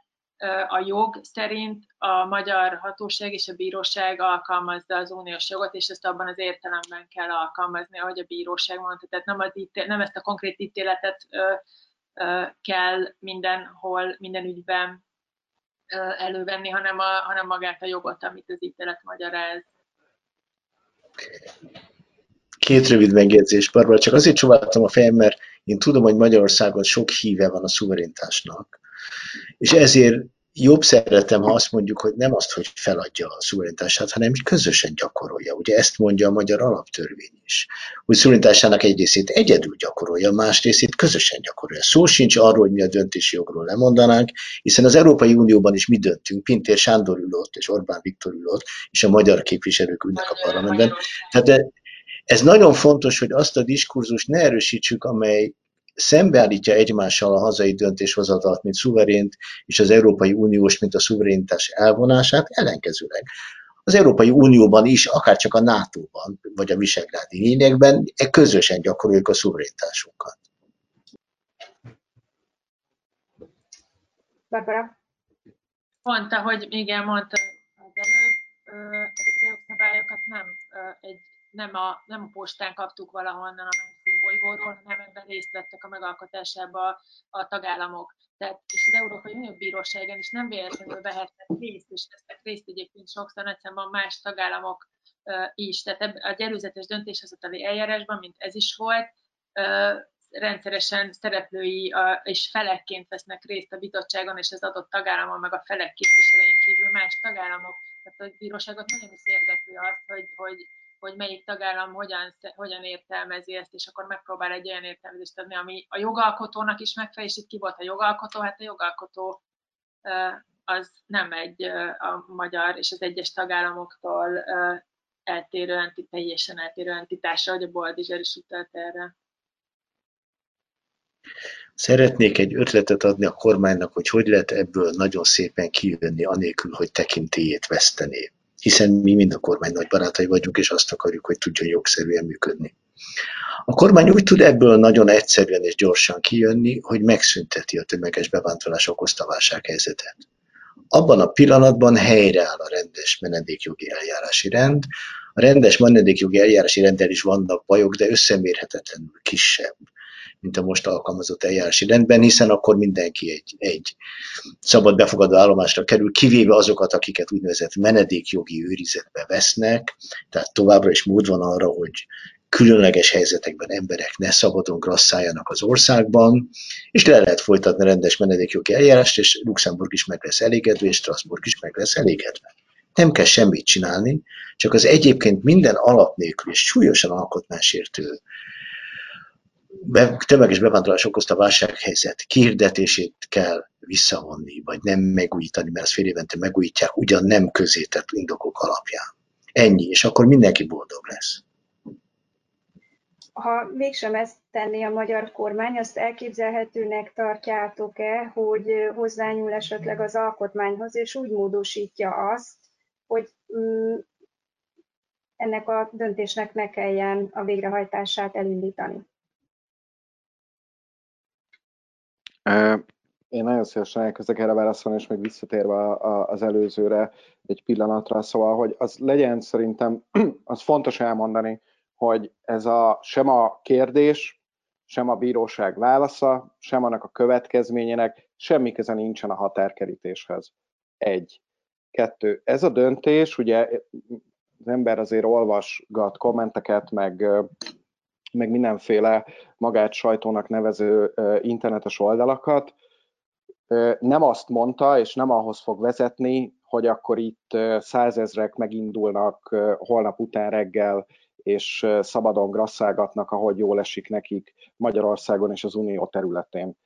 a jog szerint a magyar hatóság és a bíróság alkalmazza az uniós jogot, és ezt abban az értelemben kell alkalmazni, ahogy a bíróság mondta. Tehát nem, az ítél, nem ezt a konkrét ítéletet ö, ö, kell mindenhol, minden ügyben ö, elővenni, hanem, a, hanem magát a jogot, amit az ítélet magyaráz. Két rövid megjegyzés, Barbara, csak azért csóváltam a fejem, mert én tudom, hogy Magyarországon sok híve van a szuverenitásnak, és ezért jobb szeretem, ha azt mondjuk, hogy nem azt, hogy feladja a szuverenitását, hanem hogy közösen gyakorolja. Ugye ezt mondja a magyar alaptörvény is. Hogy szuverenitásának egy részét egyedül gyakorolja, más részét közösen gyakorolja. Szó sincs arról, hogy mi a döntési jogról lemondanánk, hiszen az Európai Unióban is mi döntünk, Pintér Sándor ülött, és Orbán Viktor ülött, és a magyar képviselők ülnek a parlamentben. Tehát ez nagyon fontos, hogy azt a diskurzust ne erősítsük, amely szembeállítja egymással a hazai döntéshozatalt, mint szuverént, és az Európai Uniós, mint a szuverénitás elvonását, ellenkezőleg. Az Európai Unióban is, akár csak a NATO-ban, vagy a visegrádi lényegben e közösen gyakoroljuk a szuverénitásunkat. Barbara? Mondta, hogy igen, mondta az előbb, ezeket a jogszabályokat nem, egy, nem, a, nem a postán kaptuk valahonnan a másik bolygóról, hanem ebben részt vettek a megalkotásába a tagállamok. Tehát, és az Európai Unió Bíróságon is nem véletlenül vehetnek részt, és vesznek részt egyébként sokszor nagyszámban más tagállamok is. Tehát a előzetes döntéshozatali eljárásban, mint ez is volt, rendszeresen szereplői és felekként vesznek részt a bizottságon, és az adott tagállamon, meg a felek képviselőink kívül más tagállamok. Tehát a bíróságot nagyon is érdekli az, hogy, hogy, hogy melyik tagállam hogyan, hogyan értelmezi ezt, és akkor megpróbál egy olyan értelmezést adni, ami a jogalkotónak is megfelel, és itt ki volt a jogalkotó, hát a jogalkotó az nem egy a magyar és az egyes tagállamoktól eltérő, teljesen eltérő entitásra, hogy a Boldizser is utalt erre. Szeretnék egy ötletet adni a kormánynak, hogy hogy lehet ebből nagyon szépen kijönni, anélkül, hogy tekintélyét vesztené. Hiszen mi mind a kormány nagy barátai vagyunk, és azt akarjuk, hogy tudjon jogszerűen működni. A kormány úgy tud ebből nagyon egyszerűen és gyorsan kijönni, hogy megszünteti a tömeges bevándorlás okozta válsághelyzetet. Abban a pillanatban helyreáll a rendes menedékjogi eljárási rend. A rendes menedékjogi eljárási rendel is vannak bajok, de összemérhetetlenül kisebb mint a most alkalmazott eljárási rendben, hiszen akkor mindenki egy, egy szabad befogadó állomásra kerül, kivéve azokat, akiket úgynevezett menedékjogi őrizetbe vesznek, tehát továbbra is mód van arra, hogy különleges helyzetekben emberek ne szabadon grasszáljanak az országban, és le lehet folytatni rendes menedékjogi eljárást, és Luxemburg is meg lesz elégedve, és Strasbourg is meg lesz elégedve. Nem kell semmit csinálni, csak az egyébként minden alap nélkül és súlyosan alkotmánysértő tömeges bevándorlás okozta válsághelyzet kihirdetését kell visszavonni, vagy nem megújítani, mert ezt fél évente megújítják, ugyan nem közétett indokok alapján. Ennyi, és akkor mindenki boldog lesz. Ha mégsem ezt tenné a magyar kormány, azt elképzelhetőnek tartjátok-e, hogy hozzányúl esetleg az alkotmányhoz, és úgy módosítja azt, hogy mm, ennek a döntésnek ne kelljen a végrehajtását elindítani? Én nagyon szívesen elkezdek erre válaszolni, és még visszatérve az előzőre egy pillanatra, szóval, hogy az legyen szerintem, az fontos elmondani, hogy ez a sem a kérdés, sem a bíróság válasza, sem annak a következményének semmi köze nincsen a határkerítéshez. Egy. Kettő. Ez a döntés, ugye az ember azért olvasgat kommenteket, meg meg mindenféle magát sajtónak nevező internetes oldalakat, nem azt mondta, és nem ahhoz fog vezetni, hogy akkor itt százezrek megindulnak holnap után reggel, és szabadon grasszálgatnak, ahogy jól esik nekik Magyarországon és az Unió területén.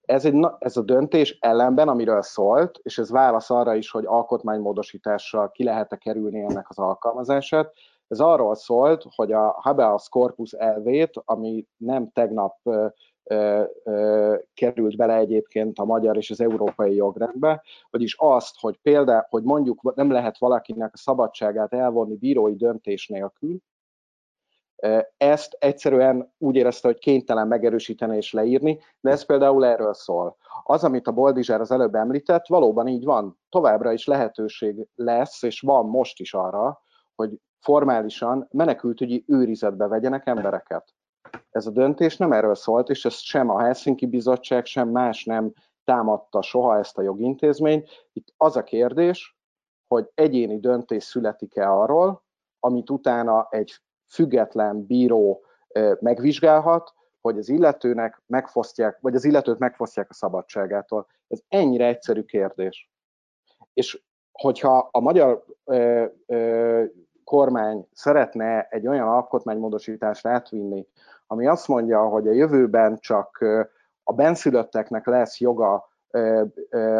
Ez, egy, ez a döntés ellenben, amiről szólt, és ez válasz arra is, hogy alkotmánymódosítással ki lehet-e kerülni ennek az alkalmazását, ez arról szólt, hogy a habeas corpus elvét, ami nem tegnap ö, ö, került bele egyébként a magyar és az európai jogrendbe, vagyis azt, hogy például, hogy mondjuk nem lehet valakinek a szabadságát elvonni bírói döntés nélkül, ezt egyszerűen úgy érezte, hogy kénytelen megerősíteni és leírni, de ez például erről szól. Az, amit a Boldizsár az előbb említett, valóban így van. Továbbra is lehetőség lesz, és van most is arra, hogy formálisan menekültügyi őrizetbe vegyenek embereket. Ez a döntés nem erről szólt, és ezt sem a Helsinki Bizottság, sem más nem támadta soha ezt a jogintézményt. Itt az a kérdés, hogy egyéni döntés születik-e arról, amit utána egy független bíró megvizsgálhat, hogy az illetőnek megfosztják, vagy az illetőt megfosztják a szabadságától. Ez ennyire egyszerű kérdés. És hogyha a magyar ö, ö, kormány szeretne egy olyan alkotmánymódosítást átvinni, ami azt mondja, hogy a jövőben csak a benszülötteknek lesz joga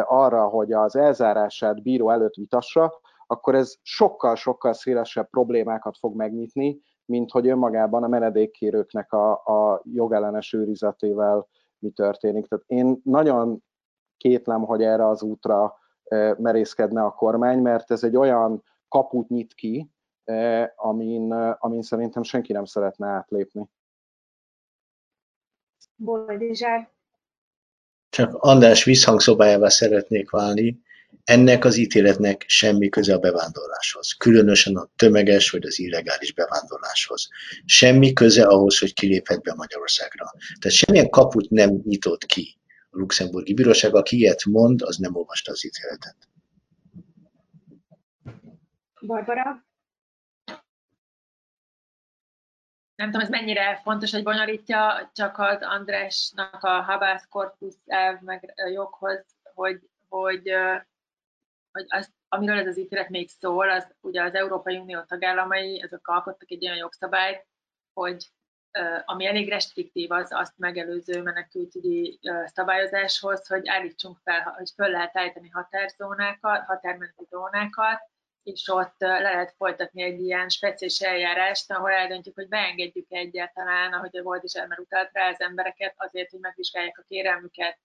arra, hogy az elzárását bíró előtt vitassa, akkor ez sokkal-sokkal szélesebb problémákat fog megnyitni, mint hogy önmagában a menedékkérőknek a, a jogellenes őrizetével mi történik. Tehát én nagyon kétlem, hogy erre az útra merészkedne a kormány, mert ez egy olyan kaput nyit ki, amin, amin szerintem senki nem szeretne átlépni. Boldizsár. Csak András visszhangszobájával szeretnék válni. ennek az ítéletnek semmi köze a bevándorláshoz, különösen a tömeges vagy az illegális bevándorláshoz. Semmi köze ahhoz, hogy kiléphet be Magyarországra. Tehát semmilyen kaput nem nyitott ki a luxemburgi bíróság, aki ilyet mond, az nem olvasta az ítéletet. Barbara? Nem tudom, ez mennyire fontos, hogy bonyolítja csak az Andrásnak a habeas corpus elv meg joghoz, hogy, hogy hogy az, amiről ez az ítélet még szól, az ugye az Európai Unió tagállamai, ezek alkottak egy olyan jogszabályt, hogy ami elég restriktív, az azt megelőző menekültügyi szabályozáshoz, hogy állítsunk fel, hogy föl lehet állítani határzónákat, határmenti zónákat, és ott le lehet folytatni egy ilyen speciális eljárást, ahol eldöntjük, hogy beengedjük egyáltalán, ahogy a volt is elmer utalt rá az embereket, azért, hogy megvizsgálják a kérelmüket,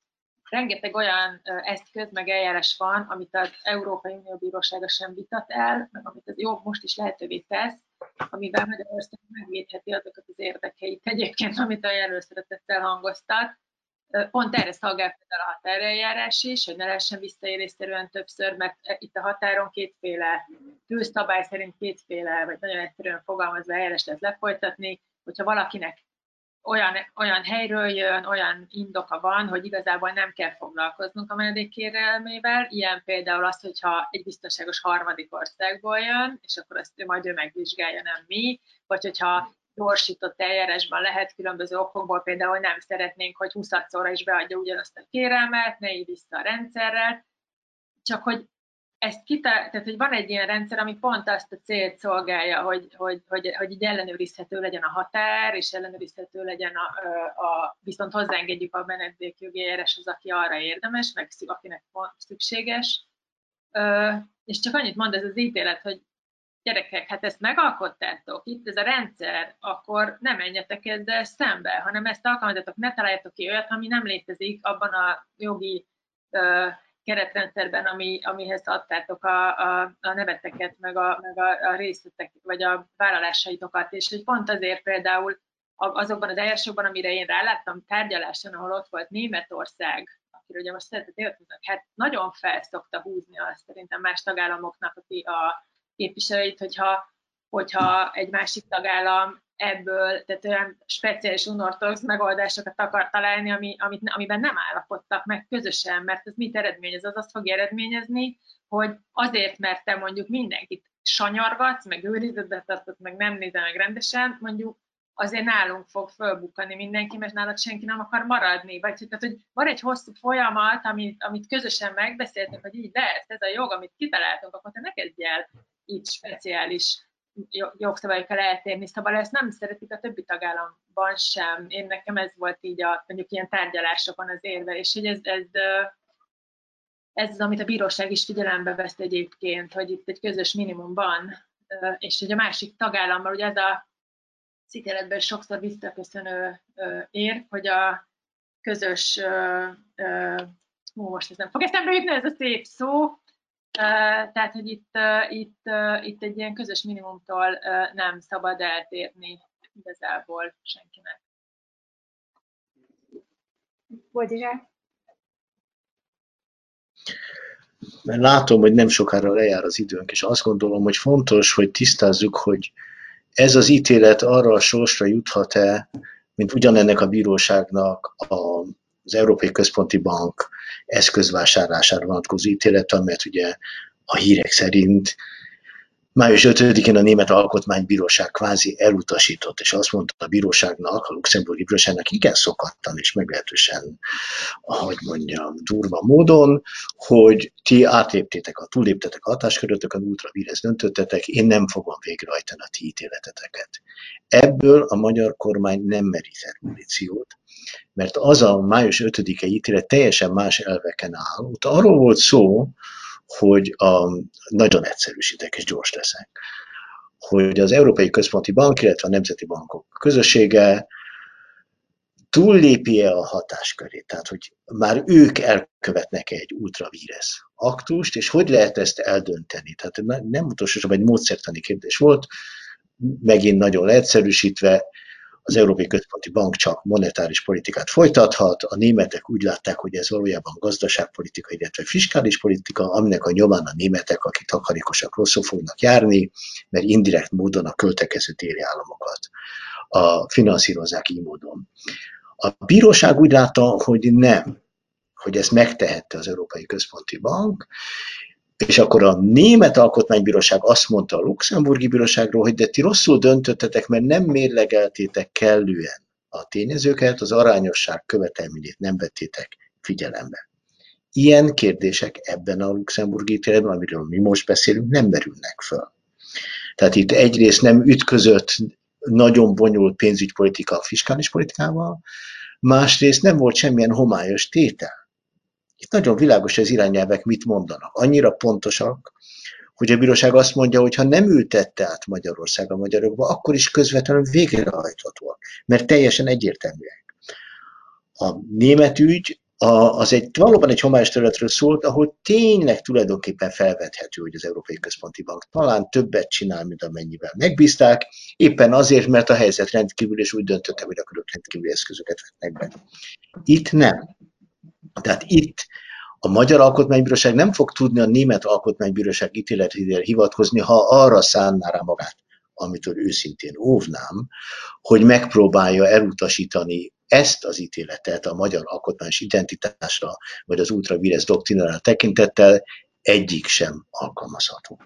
rengeteg olyan eszköz, meg eljárás van, amit az Európai Unió Bírósága sem vitat el, meg amit az jó most is lehetővé tesz, amivel Magyarország megvédheti azokat az érdekeit egyébként, amit a jelölszeretettel hangoztat. Pont erre szolgál például a határeljárás is, hogy ne lehessen visszaélésszerűen többször, mert itt a határon kétféle, tűzszabály szerint kétféle, vagy nagyon egyszerűen fogalmazva eljárás lehet lefolytatni, hogyha valakinek olyan, olyan helyről jön, olyan indoka van, hogy igazából nem kell foglalkoznunk a menedékkérelmével, ilyen például az, hogyha egy biztonságos harmadik országból jön, és akkor azt ő majd ő megvizsgálja, nem mi, vagy hogyha gyorsított eljárásban lehet különböző okokból, például nem szeretnénk, hogy 20 szóra is beadja ugyanazt a kérelmet, ne így vissza a rendszerrel, csak hogy ezt kita, tehát hogy van egy ilyen rendszer, ami pont azt a célt szolgálja, hogy, hogy, hogy, hogy így ellenőrizhető legyen a határ, és ellenőrizhető legyen a, a viszont hozzáengedjük a menedékjogi eljáráshoz, aki arra érdemes, meg akinek szükséges. És csak annyit mond ez az ítélet, hogy gyerekek, hát ezt megalkottátok, itt ez a rendszer, akkor nem menjetek ezzel szembe, hanem ezt alkalmazzátok, ne találjátok ki olyat, ami nem létezik abban a jogi keretrendszerben, ami, amihez adtátok a, a, a neveteket, meg, a, meg a, a részletek, vagy a vállalásaitokat, és hogy pont azért például azokban az eljárásokban, amire én ráláttam tárgyaláson, ahol ott volt Németország, akiről ugye most szeretett érteznek, hát nagyon felszokta húzni azt szerintem más tagállamoknak a, a képviselőit, hogyha, hogyha egy másik tagállam ebből, tehát olyan speciális unortodox megoldásokat akar találni, ami, amit, amiben nem állapodtak meg közösen, mert ez mit eredményez? Az azt fog eredményezni, hogy azért, mert te mondjuk mindenkit sanyargatsz, meg őrizetbe tartod, meg nem nézel meg rendesen, mondjuk azért nálunk fog fölbukkani mindenki, mert nálad senki nem akar maradni. Vagy tehát, hogy van egy hosszú folyamat, amit, amit közösen megbeszéltek, hogy így lesz, ez a jog, amit kitaláltunk, akkor te ne kezdj el így speciális jogszabályokkal eltérni, szóval ezt nem szeretik a többi tagállamban sem. Én nekem ez volt így a mondjuk ilyen tárgyalásokon az érve, és hogy ez, ez, ez az, amit a bíróság is figyelembe vesz egyébként, hogy itt egy közös minimum van, és hogy a másik tagállammal, ugye ez a szítéletben sokszor visszaköszönő ér, hogy a közös, hú, most ez nem fog eszembe jutni, ez a szép szó, tehát, hogy itt, itt, itt egy ilyen közös minimumtól nem szabad eltérni igazából senkinek. Boldizsák? Mert látom, hogy nem sokára lejár az időnk, és azt gondolom, hogy fontos, hogy tisztázzuk, hogy ez az ítélet arra a sorsra juthat-e, mint ugyanennek a bíróságnak az Európai Központi Bank eszközvásárlására vonatkozó ítélet, amelyet ugye a hírek szerint május 5-én a Német Alkotmánybíróság kvázi elutasított, és azt mondta a bíróságnak, a luxemburgi bíróságnak igen szokattan és meglehetősen, ahogy mondjam, durva módon, hogy ti átléptétek, a túléptetek a hatáskörötökön, útra vírez döntöttetek, én nem fogom végrehajtani a ti ítéleteteket. Ebből a magyar kormány nem merített muníciót, mert az a május 5-e ítélet teljesen más elveken áll. Ott arról volt szó, hogy a, nagyon egyszerűsítek és gyors leszek, hogy az Európai Központi Bank, illetve a Nemzeti Bankok közössége túllépje a hatáskörét, tehát hogy már ők elkövetnek egy ultravíres aktust, és hogy lehet ezt eldönteni? Tehát nem utolsósorban egy módszertani kérdés volt, megint nagyon leegyszerűsítve, az Európai Központi Bank csak monetáris politikát folytathat, a németek úgy látták, hogy ez valójában gazdaságpolitika, illetve fiskális politika, aminek a nyomán a németek, akik takarékosak, rosszul fognak járni, mert indirekt módon a költekező téri államokat a finanszírozák így módon. A bíróság úgy látta, hogy nem, hogy ezt megtehette az Európai Központi Bank, és akkor a német alkotmánybíróság azt mondta a luxemburgi bíróságról, hogy de ti rosszul döntöttetek, mert nem mérlegeltétek kellően a tényezőket, az arányosság követelményét nem vettétek figyelembe. Ilyen kérdések ebben a luxemburgi ítéletben, amiről mi most beszélünk, nem merülnek föl. Tehát itt egyrészt nem ütközött nagyon bonyolult pénzügypolitika a fiskális politikával, másrészt nem volt semmilyen homályos tétel. Itt nagyon világos az irányelvek mit mondanak. Annyira pontosak, hogy a bíróság azt mondja, hogy ha nem ültette át Magyarország a magyarokba, akkor is közvetlenül végrehajthatóak, mert teljesen egyértelműek. A német ügy az egy, valóban egy homályos területről szólt, ahol tényleg tulajdonképpen felvethető, hogy az Európai Központi Bank talán többet csinál, mint amennyivel megbízták, éppen azért, mert a helyzet rendkívül, és úgy döntöttek, hogy akkor ők rendkívüli eszközöket vetnek be. Itt nem. Tehát itt a Magyar Alkotmánybíróság nem fog tudni a Német Alkotmánybíróság ítéletére hivatkozni, ha arra szánná rá magát, amitől őszintén óvnám, hogy megpróbálja elutasítani ezt az ítéletet a magyar alkotmányos identitásra, vagy az ultra vires doktrinára tekintettel egyik sem alkalmazható.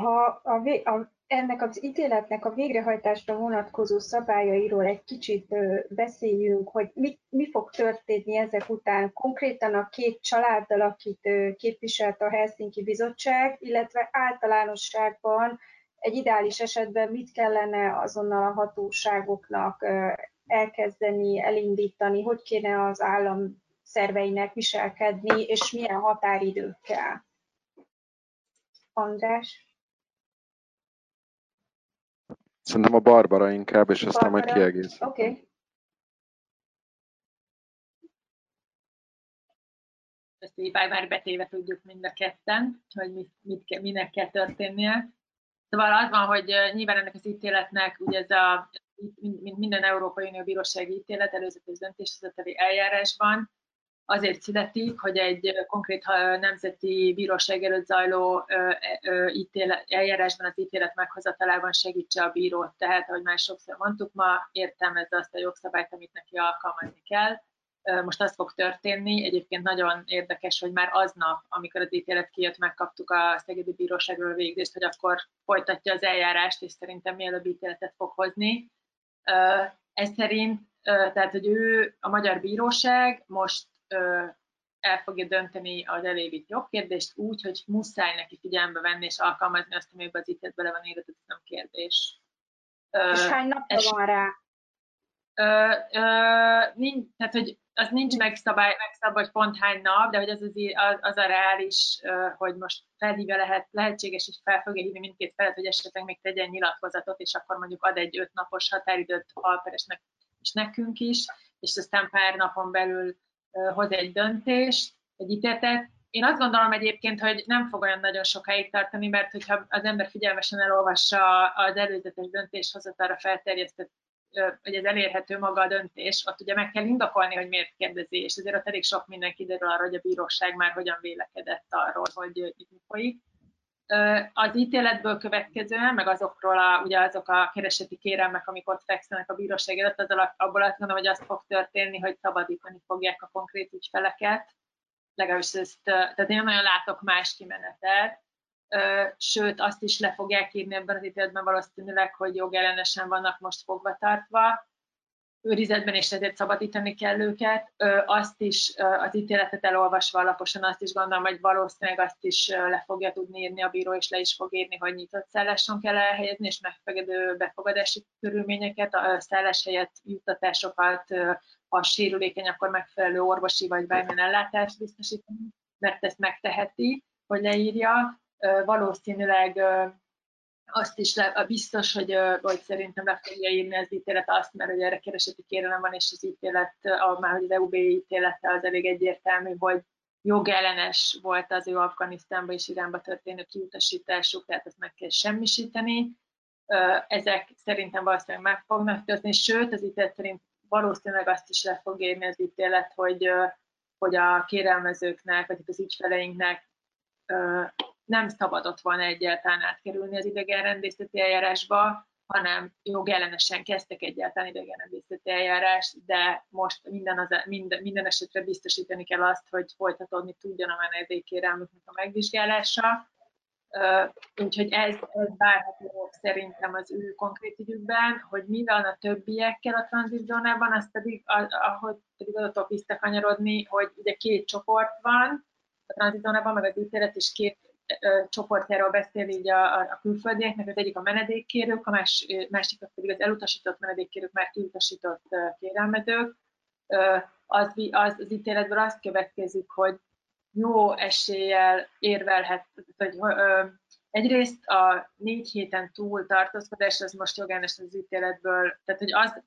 Ha a, a ennek az ítéletnek a végrehajtásra vonatkozó szabályairól egy kicsit beszéljünk, hogy mi, mi fog történni ezek után konkrétan a két családdal, akit képviselt a Helsinki Bizottság, illetve általánosságban egy ideális esetben mit kellene azonnal a hatóságoknak elkezdeni, elindítani, hogy kéne az állam szerveinek viselkedni, és milyen határidőkkel. András? Szerintem a Barbara inkább, és aztán majd kiegész. Oké. Okay. Ezt így már betéve tudjuk mind a ketten, hogy mit, mit, minek kell történnie. Szóval az van, hogy nyilván ennek az ítéletnek, ugye ez a, mint minden Európai Unió bírósági ítélet, előzetes döntéshozatali eljárásban, azért születik, hogy egy konkrét nemzeti bíróság előtt zajló ítélet, eljárásban az ítélet meghozatalában segítse a bírót. Tehát, ahogy már sokszor mondtuk ma, értelmezze azt a jogszabályt, amit neki alkalmazni kell. Most az fog történni, egyébként nagyon érdekes, hogy már aznap, amikor az ítélet kijött, megkaptuk a Szegedi Bíróságról a végzést, hogy akkor folytatja az eljárást, és szerintem mielőbb ítéletet fog hozni. Ez szerint, tehát, hogy ő, a magyar bíróság most el fogja dönteni az elévít jogkérdést úgy, hogy muszáj neki figyelembe venni és alkalmazni azt, ami az ítélet bele van írva, ez nem kérdés. És hány napja es, van rá? Ö, ö, nincs, tehát, hogy az nincs megszabály, megszabva, hogy pont hány nap, de hogy az, az, az a reális, hogy most felhívja lehet, lehetséges, és fel fogja hívni mindkét felet, hogy esetleg még tegyen nyilatkozatot, és akkor mondjuk ad egy öt napos határidőt Alperesnek és nekünk is, és aztán pár napon belül hoz egy döntést, egy ítéletet. Én azt gondolom egyébként, hogy nem fog olyan nagyon sokáig tartani, mert hogyha az ember figyelmesen elolvassa az előzetes döntéshozatalra felterjesztett, hogy ez elérhető maga a döntés, ott ugye meg kell indokolni, hogy miért kérdezi, és azért ott elég sok minden kiderül arra, hogy a bíróság már hogyan vélekedett arról, hogy itt mi folyik. Az ítéletből következően, meg azokról a, ugye azok a kereseti kérelmek, amik ott fekszenek a bíróság előtt, az abból azt gondolom, hogy az fog történni, hogy szabadítani fogják a konkrét ügyfeleket. Legalábbis ezt, tehát én nagyon látok más kimenetet. Sőt, azt is le fogják írni ebben az ítéletben valószínűleg, hogy jogellenesen vannak most fogva tartva, őrizetben, és ezért szabadítani kell őket. Azt is, az ítéletet elolvasva alaposan azt is gondolom, hogy valószínűleg azt is le fogja tudni írni a bíró, és le is fog írni, hogy nyitott szálláson kell elhelyezni, és megfelelő befogadási körülményeket, a szállás helyett juttatásokat, ha sérülékeny, akkor megfelelő orvosi vagy bármilyen ellátást biztosítani, mert ezt megteheti, hogy leírja. Valószínűleg azt is le, biztos, hogy, hogy szerintem le fogja írni az ítélet azt, mert hogy erre kereseti kérelem van, és az ítélet, a, már az EUB ítélete az elég egyértelmű, hogy jogellenes volt az ő Afganisztánba és Iránba történő kiutasításuk, tehát ezt meg kell semmisíteni. ezek szerintem valószínűleg meg fognak történni, sőt, az ítélet szerint valószínűleg azt is le fog érni az ítélet, hogy, hogy a kérelmezőknek, vagy az ügyfeleinknek nem szabadott volna egyáltalán átkerülni az idegenrendészeti eljárásba, hanem jogellenesen kezdtek egyáltalán idegenrendészeti eljárást, de most minden, az, minden, minden esetre biztosítani kell azt, hogy folytatódni tudjon a menedékkérelmüknek a megvizsgálása, Úgyhogy ez, ez várható szerintem az ő konkrét ügyükben, hogy mi van a többiekkel a tranzitzónában, azt pedig, ahogy pedig adatok visszakanyarodni, hogy ugye két csoport van a tranzitzónában, meg az ítélet is két csoportjáról beszél így a, a külföldieknek, az egyik a menedékkérők, a más, másik pedig az elutasított menedékkérők, már kiutasított kérelmezők. Az, az, az ítéletből azt következik, hogy jó eséllyel érvelhet, hogy ö, egyrészt a négy héten túl tartózkodás, az most jogellenes az ítéletből, tehát hogy az,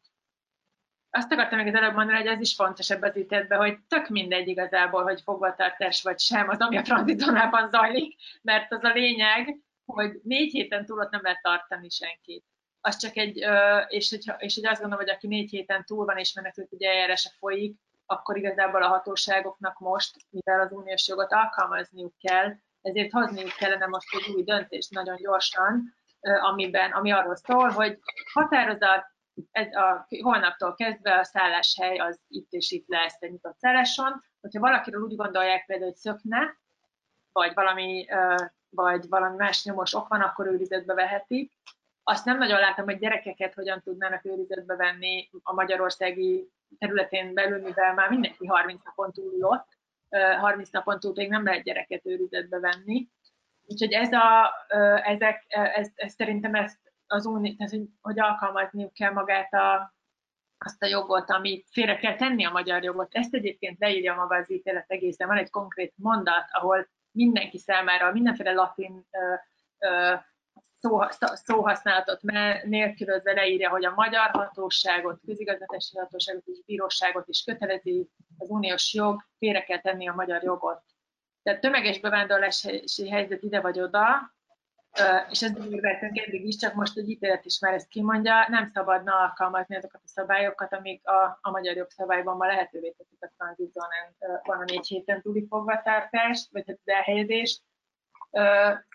azt akartam még az előbb mondani, hogy ez is fontos ebben az ítéletben, hogy tök mindegy igazából, hogy fogvatartás vagy sem, az ami a tranzitonában zajlik, mert az a lényeg, hogy négy héten túl ott nem lehet tartani senkit. Az csak egy, és hogy, és hogy azt gondolom, hogy aki négy héten túl van és menekült ugye eljárása folyik, akkor igazából a hatóságoknak most, mivel az uniós jogot alkalmazniuk kell, ezért hozniuk kellene most egy új döntést nagyon gyorsan, amiben, ami arról szól, hogy határozat, ez a, holnaptól kezdve a szálláshely az itt és itt lesz egy nyitott szálláson. Hogyha valakiről úgy gondolják például, hogy szökne, vagy valami, vagy valami más nyomos ok van, akkor őrizetbe vehetik. Azt nem nagyon látom, hogy gyerekeket hogyan tudnának őrizetbe venni a magyarországi területén belül, mivel már mindenki 30 napon túl ott, 30 napon túl még nem lehet gyereket őrizetbe venni. Úgyhogy ez a, ezek, ez, ez szerintem ezt az uni, tehát, hogy, hogy alkalmazniuk kell magát a, azt a jogot, amit félre kell tenni a magyar jogot. Ezt egyébként leírja maga az ítélet egészen. Van egy konkrét mondat, ahol mindenki számára mindenféle latin ö, ö, szó, szóhasználatot nélkülözve leírja, hogy a magyar hatóságot, közigazgatási hatóságot és bíróságot is kötelezi az uniós jog, félre kell tenni a magyar jogot. Tehát tömeges bevándorlási helyzet ide vagy oda, és ez érveltünk eddig is, csak most egy ítélet is már ezt kimondja, nem szabadna alkalmazni azokat a szabályokat, amik a, a magyar jogszabályban ma lehetővé teszik a tranzitzónán van a négy héten túli fogvatartást, vagy az elhelyezést,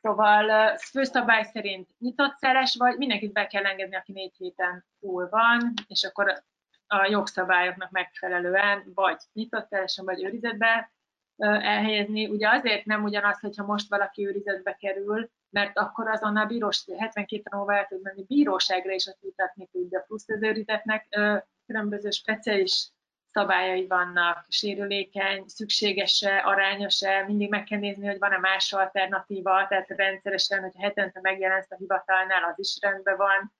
Szóval főszabály szerint nyitott szeres vagy, mindenkit be kell engedni, aki négy héten túl van, és akkor a jogszabályoknak megfelelően vagy nyitott szeresen, vagy őrizetbe elhelyezni. Ugye azért nem ugyanaz, hogyha most valaki őrizetbe kerül, mert akkor azonnal bírós, 72 tanulva el tud menni bíróságra is azt jutatni tudja. Plusz az őrizetnek különböző speciális szabályai vannak, sérülékeny, szükséges-e, arányos-e, mindig meg kell nézni, hogy van-e más alternatíva, tehát rendszeresen, hogyha hetente megjelensz a hivatalnál, az is rendben van.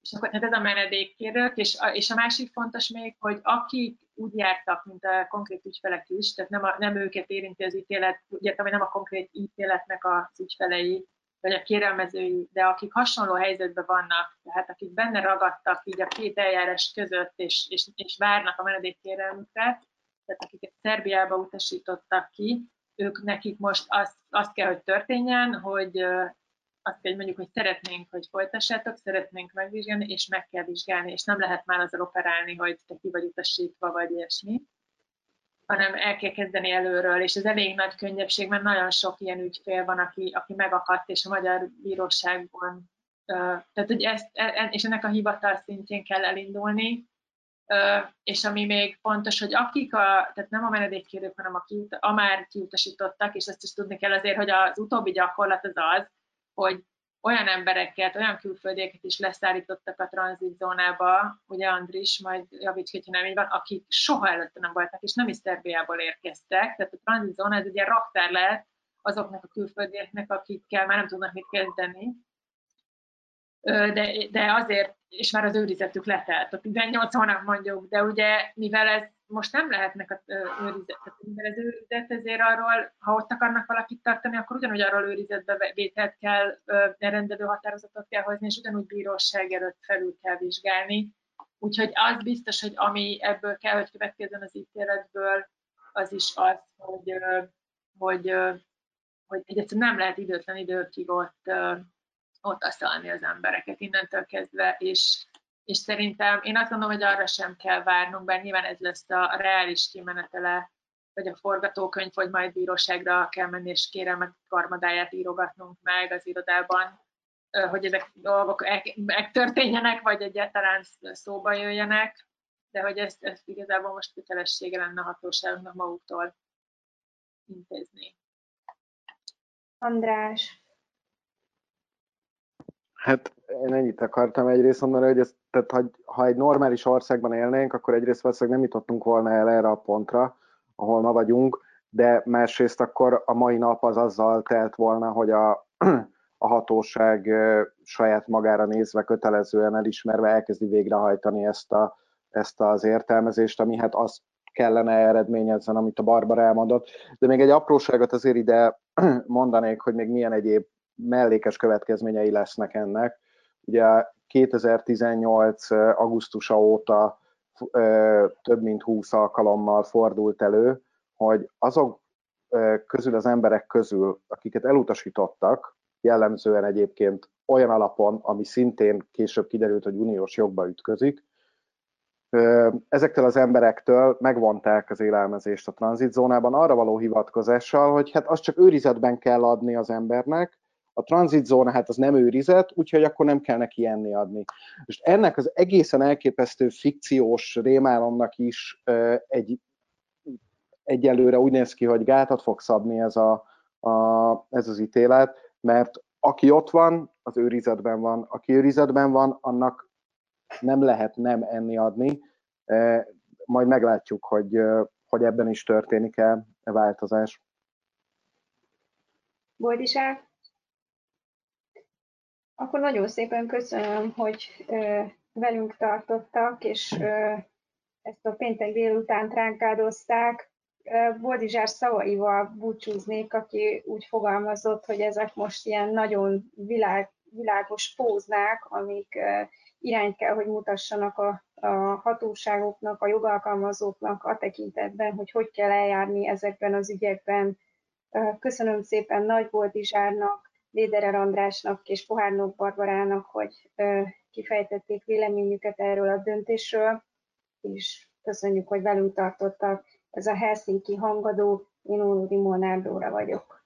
És akkor tehát ez a menedékkérők, és a, és a másik fontos még, hogy akik úgy jártak, mint a konkrét ügyfelek is, tehát nem, a, nem őket érinti az ítélet, ugye nem a konkrét ítéletnek az ügyfelei, vagy a kérelmezői, de akik hasonló helyzetben vannak, tehát akik benne ragadtak így a két eljárás között, és, és, és várnak a menedékkérelmükre, tehát akiket Szerbiába utasítottak ki, ők nekik most azt, azt kell, hogy történjen, hogy azt kell, hogy mondjuk, hogy szeretnénk, hogy folytassátok, szeretnénk megvizsgálni, és meg kell vizsgálni, és nem lehet már azzal operálni, hogy te ki vagy utasítva, vagy ilyesmi hanem el kell kezdeni előről, és ez elég nagy könnyebbség, mert nagyon sok ilyen ügyfél van, aki, aki megakadt, és a magyar bíróságban, tehát hogy ezt, e, e, és ennek a hivatal szintjén kell elindulni, és ami még fontos, hogy akik a, tehát nem a menedékkérők, hanem a, kiut, a már kiutasítottak, és ezt is tudni kell azért, hogy az utóbbi gyakorlat az az, hogy olyan embereket, olyan külföldieket is leszállítottak a tranzitzónába, ugye Andris, majd javíts, hogyha nem így van, akik soha előtte nem voltak, és nem is Szerbiából érkeztek. Tehát a tranzitzóna ez ugye raktár lehet azoknak a külföldieknek, akikkel már nem tudnak mit kezdeni. De, de azért, és már az őrizetük letelt, a 18 hónap mondjuk, de ugye mivel ez most nem lehetnek a őrizet, mivel ez őrizet, ezért arról, ha ott akarnak valakit tartani, akkor ugyanúgy arról őrizetbe vételt kell, rendelő határozatot kell hozni, és ugyanúgy bíróság előtt felül kell vizsgálni. Úgyhogy az biztos, hogy ami ebből kell, hogy következzen az ítéletből, az is az, hogy, hogy, hogy egyszerűen nem lehet időtlen időkig ott otaszalni az embereket innentől kezdve, és, és szerintem én azt gondolom, hogy arra sem kell várnunk, bár nyilván ez lesz a reális kimenetele, vagy a forgatókönyv, hogy majd bíróságra kell menni, és kérem karmadáját írogatnunk meg az irodában, hogy ezek dolgok megtörténjenek, vagy egyáltalán szóba jöjjenek, de hogy ezt, ezt igazából most kötelessége lenne a hatóságoknak maguktól intézni. András. Hát én ennyit akartam egyrészt mondani, hogy ez, tehát, ha, ha egy normális országban élnénk, akkor egyrészt valószínűleg nem jutottunk volna el erre a pontra, ahol ma vagyunk, de másrészt akkor a mai nap az azzal telt volna, hogy a, a hatóság saját magára nézve kötelezően elismerve elkezdi végrehajtani ezt, a, ezt az értelmezést, ami hát azt kellene eredményezzen, amit a Barbara elmondott. De még egy apróságot azért ide mondanék, hogy még milyen egyéb mellékes következményei lesznek ennek. Ugye 2018. augusztusa óta több mint 20 alkalommal fordult elő, hogy azok közül az emberek közül, akiket elutasítottak, jellemzően egyébként olyan alapon, ami szintén később kiderült, hogy uniós jogba ütközik, ezektől az emberektől megvonták az élelmezést a tranzitzónában arra való hivatkozással, hogy hát azt csak őrizetben kell adni az embernek, a tranzitzóna hát az nem őrizet, úgyhogy akkor nem kell neki enni adni. És ennek az egészen elképesztő fikciós rémálomnak is egy, egyelőre úgy néz ki, hogy gátat fog szabni ez, a, a, ez az ítélet, mert aki ott van, az őrizetben van. Aki őrizetben van, annak nem lehet nem enni adni. Majd meglátjuk, hogy, hogy ebben is történik-e változás. Boldizsák? Akkor nagyon szépen köszönöm, hogy velünk tartottak, és ezt a péntek délután tránkádozták. Boldizsár szavaival búcsúznék, aki úgy fogalmazott, hogy ezek most ilyen nagyon világ, világos póznák, amik irányt kell, hogy mutassanak a, a hatóságoknak, a jogalkalmazóknak a tekintetben, hogy hogy kell eljárni ezekben az ügyekben. Köszönöm szépen Nagy Boldizsárnak, Léderer Andrásnak és Pohárnok Barbarának, hogy kifejtették véleményüket erről a döntésről, és köszönjük, hogy velünk tartottak. Ez a Helsinki hangadó, én Óri Molnárdóra vagyok.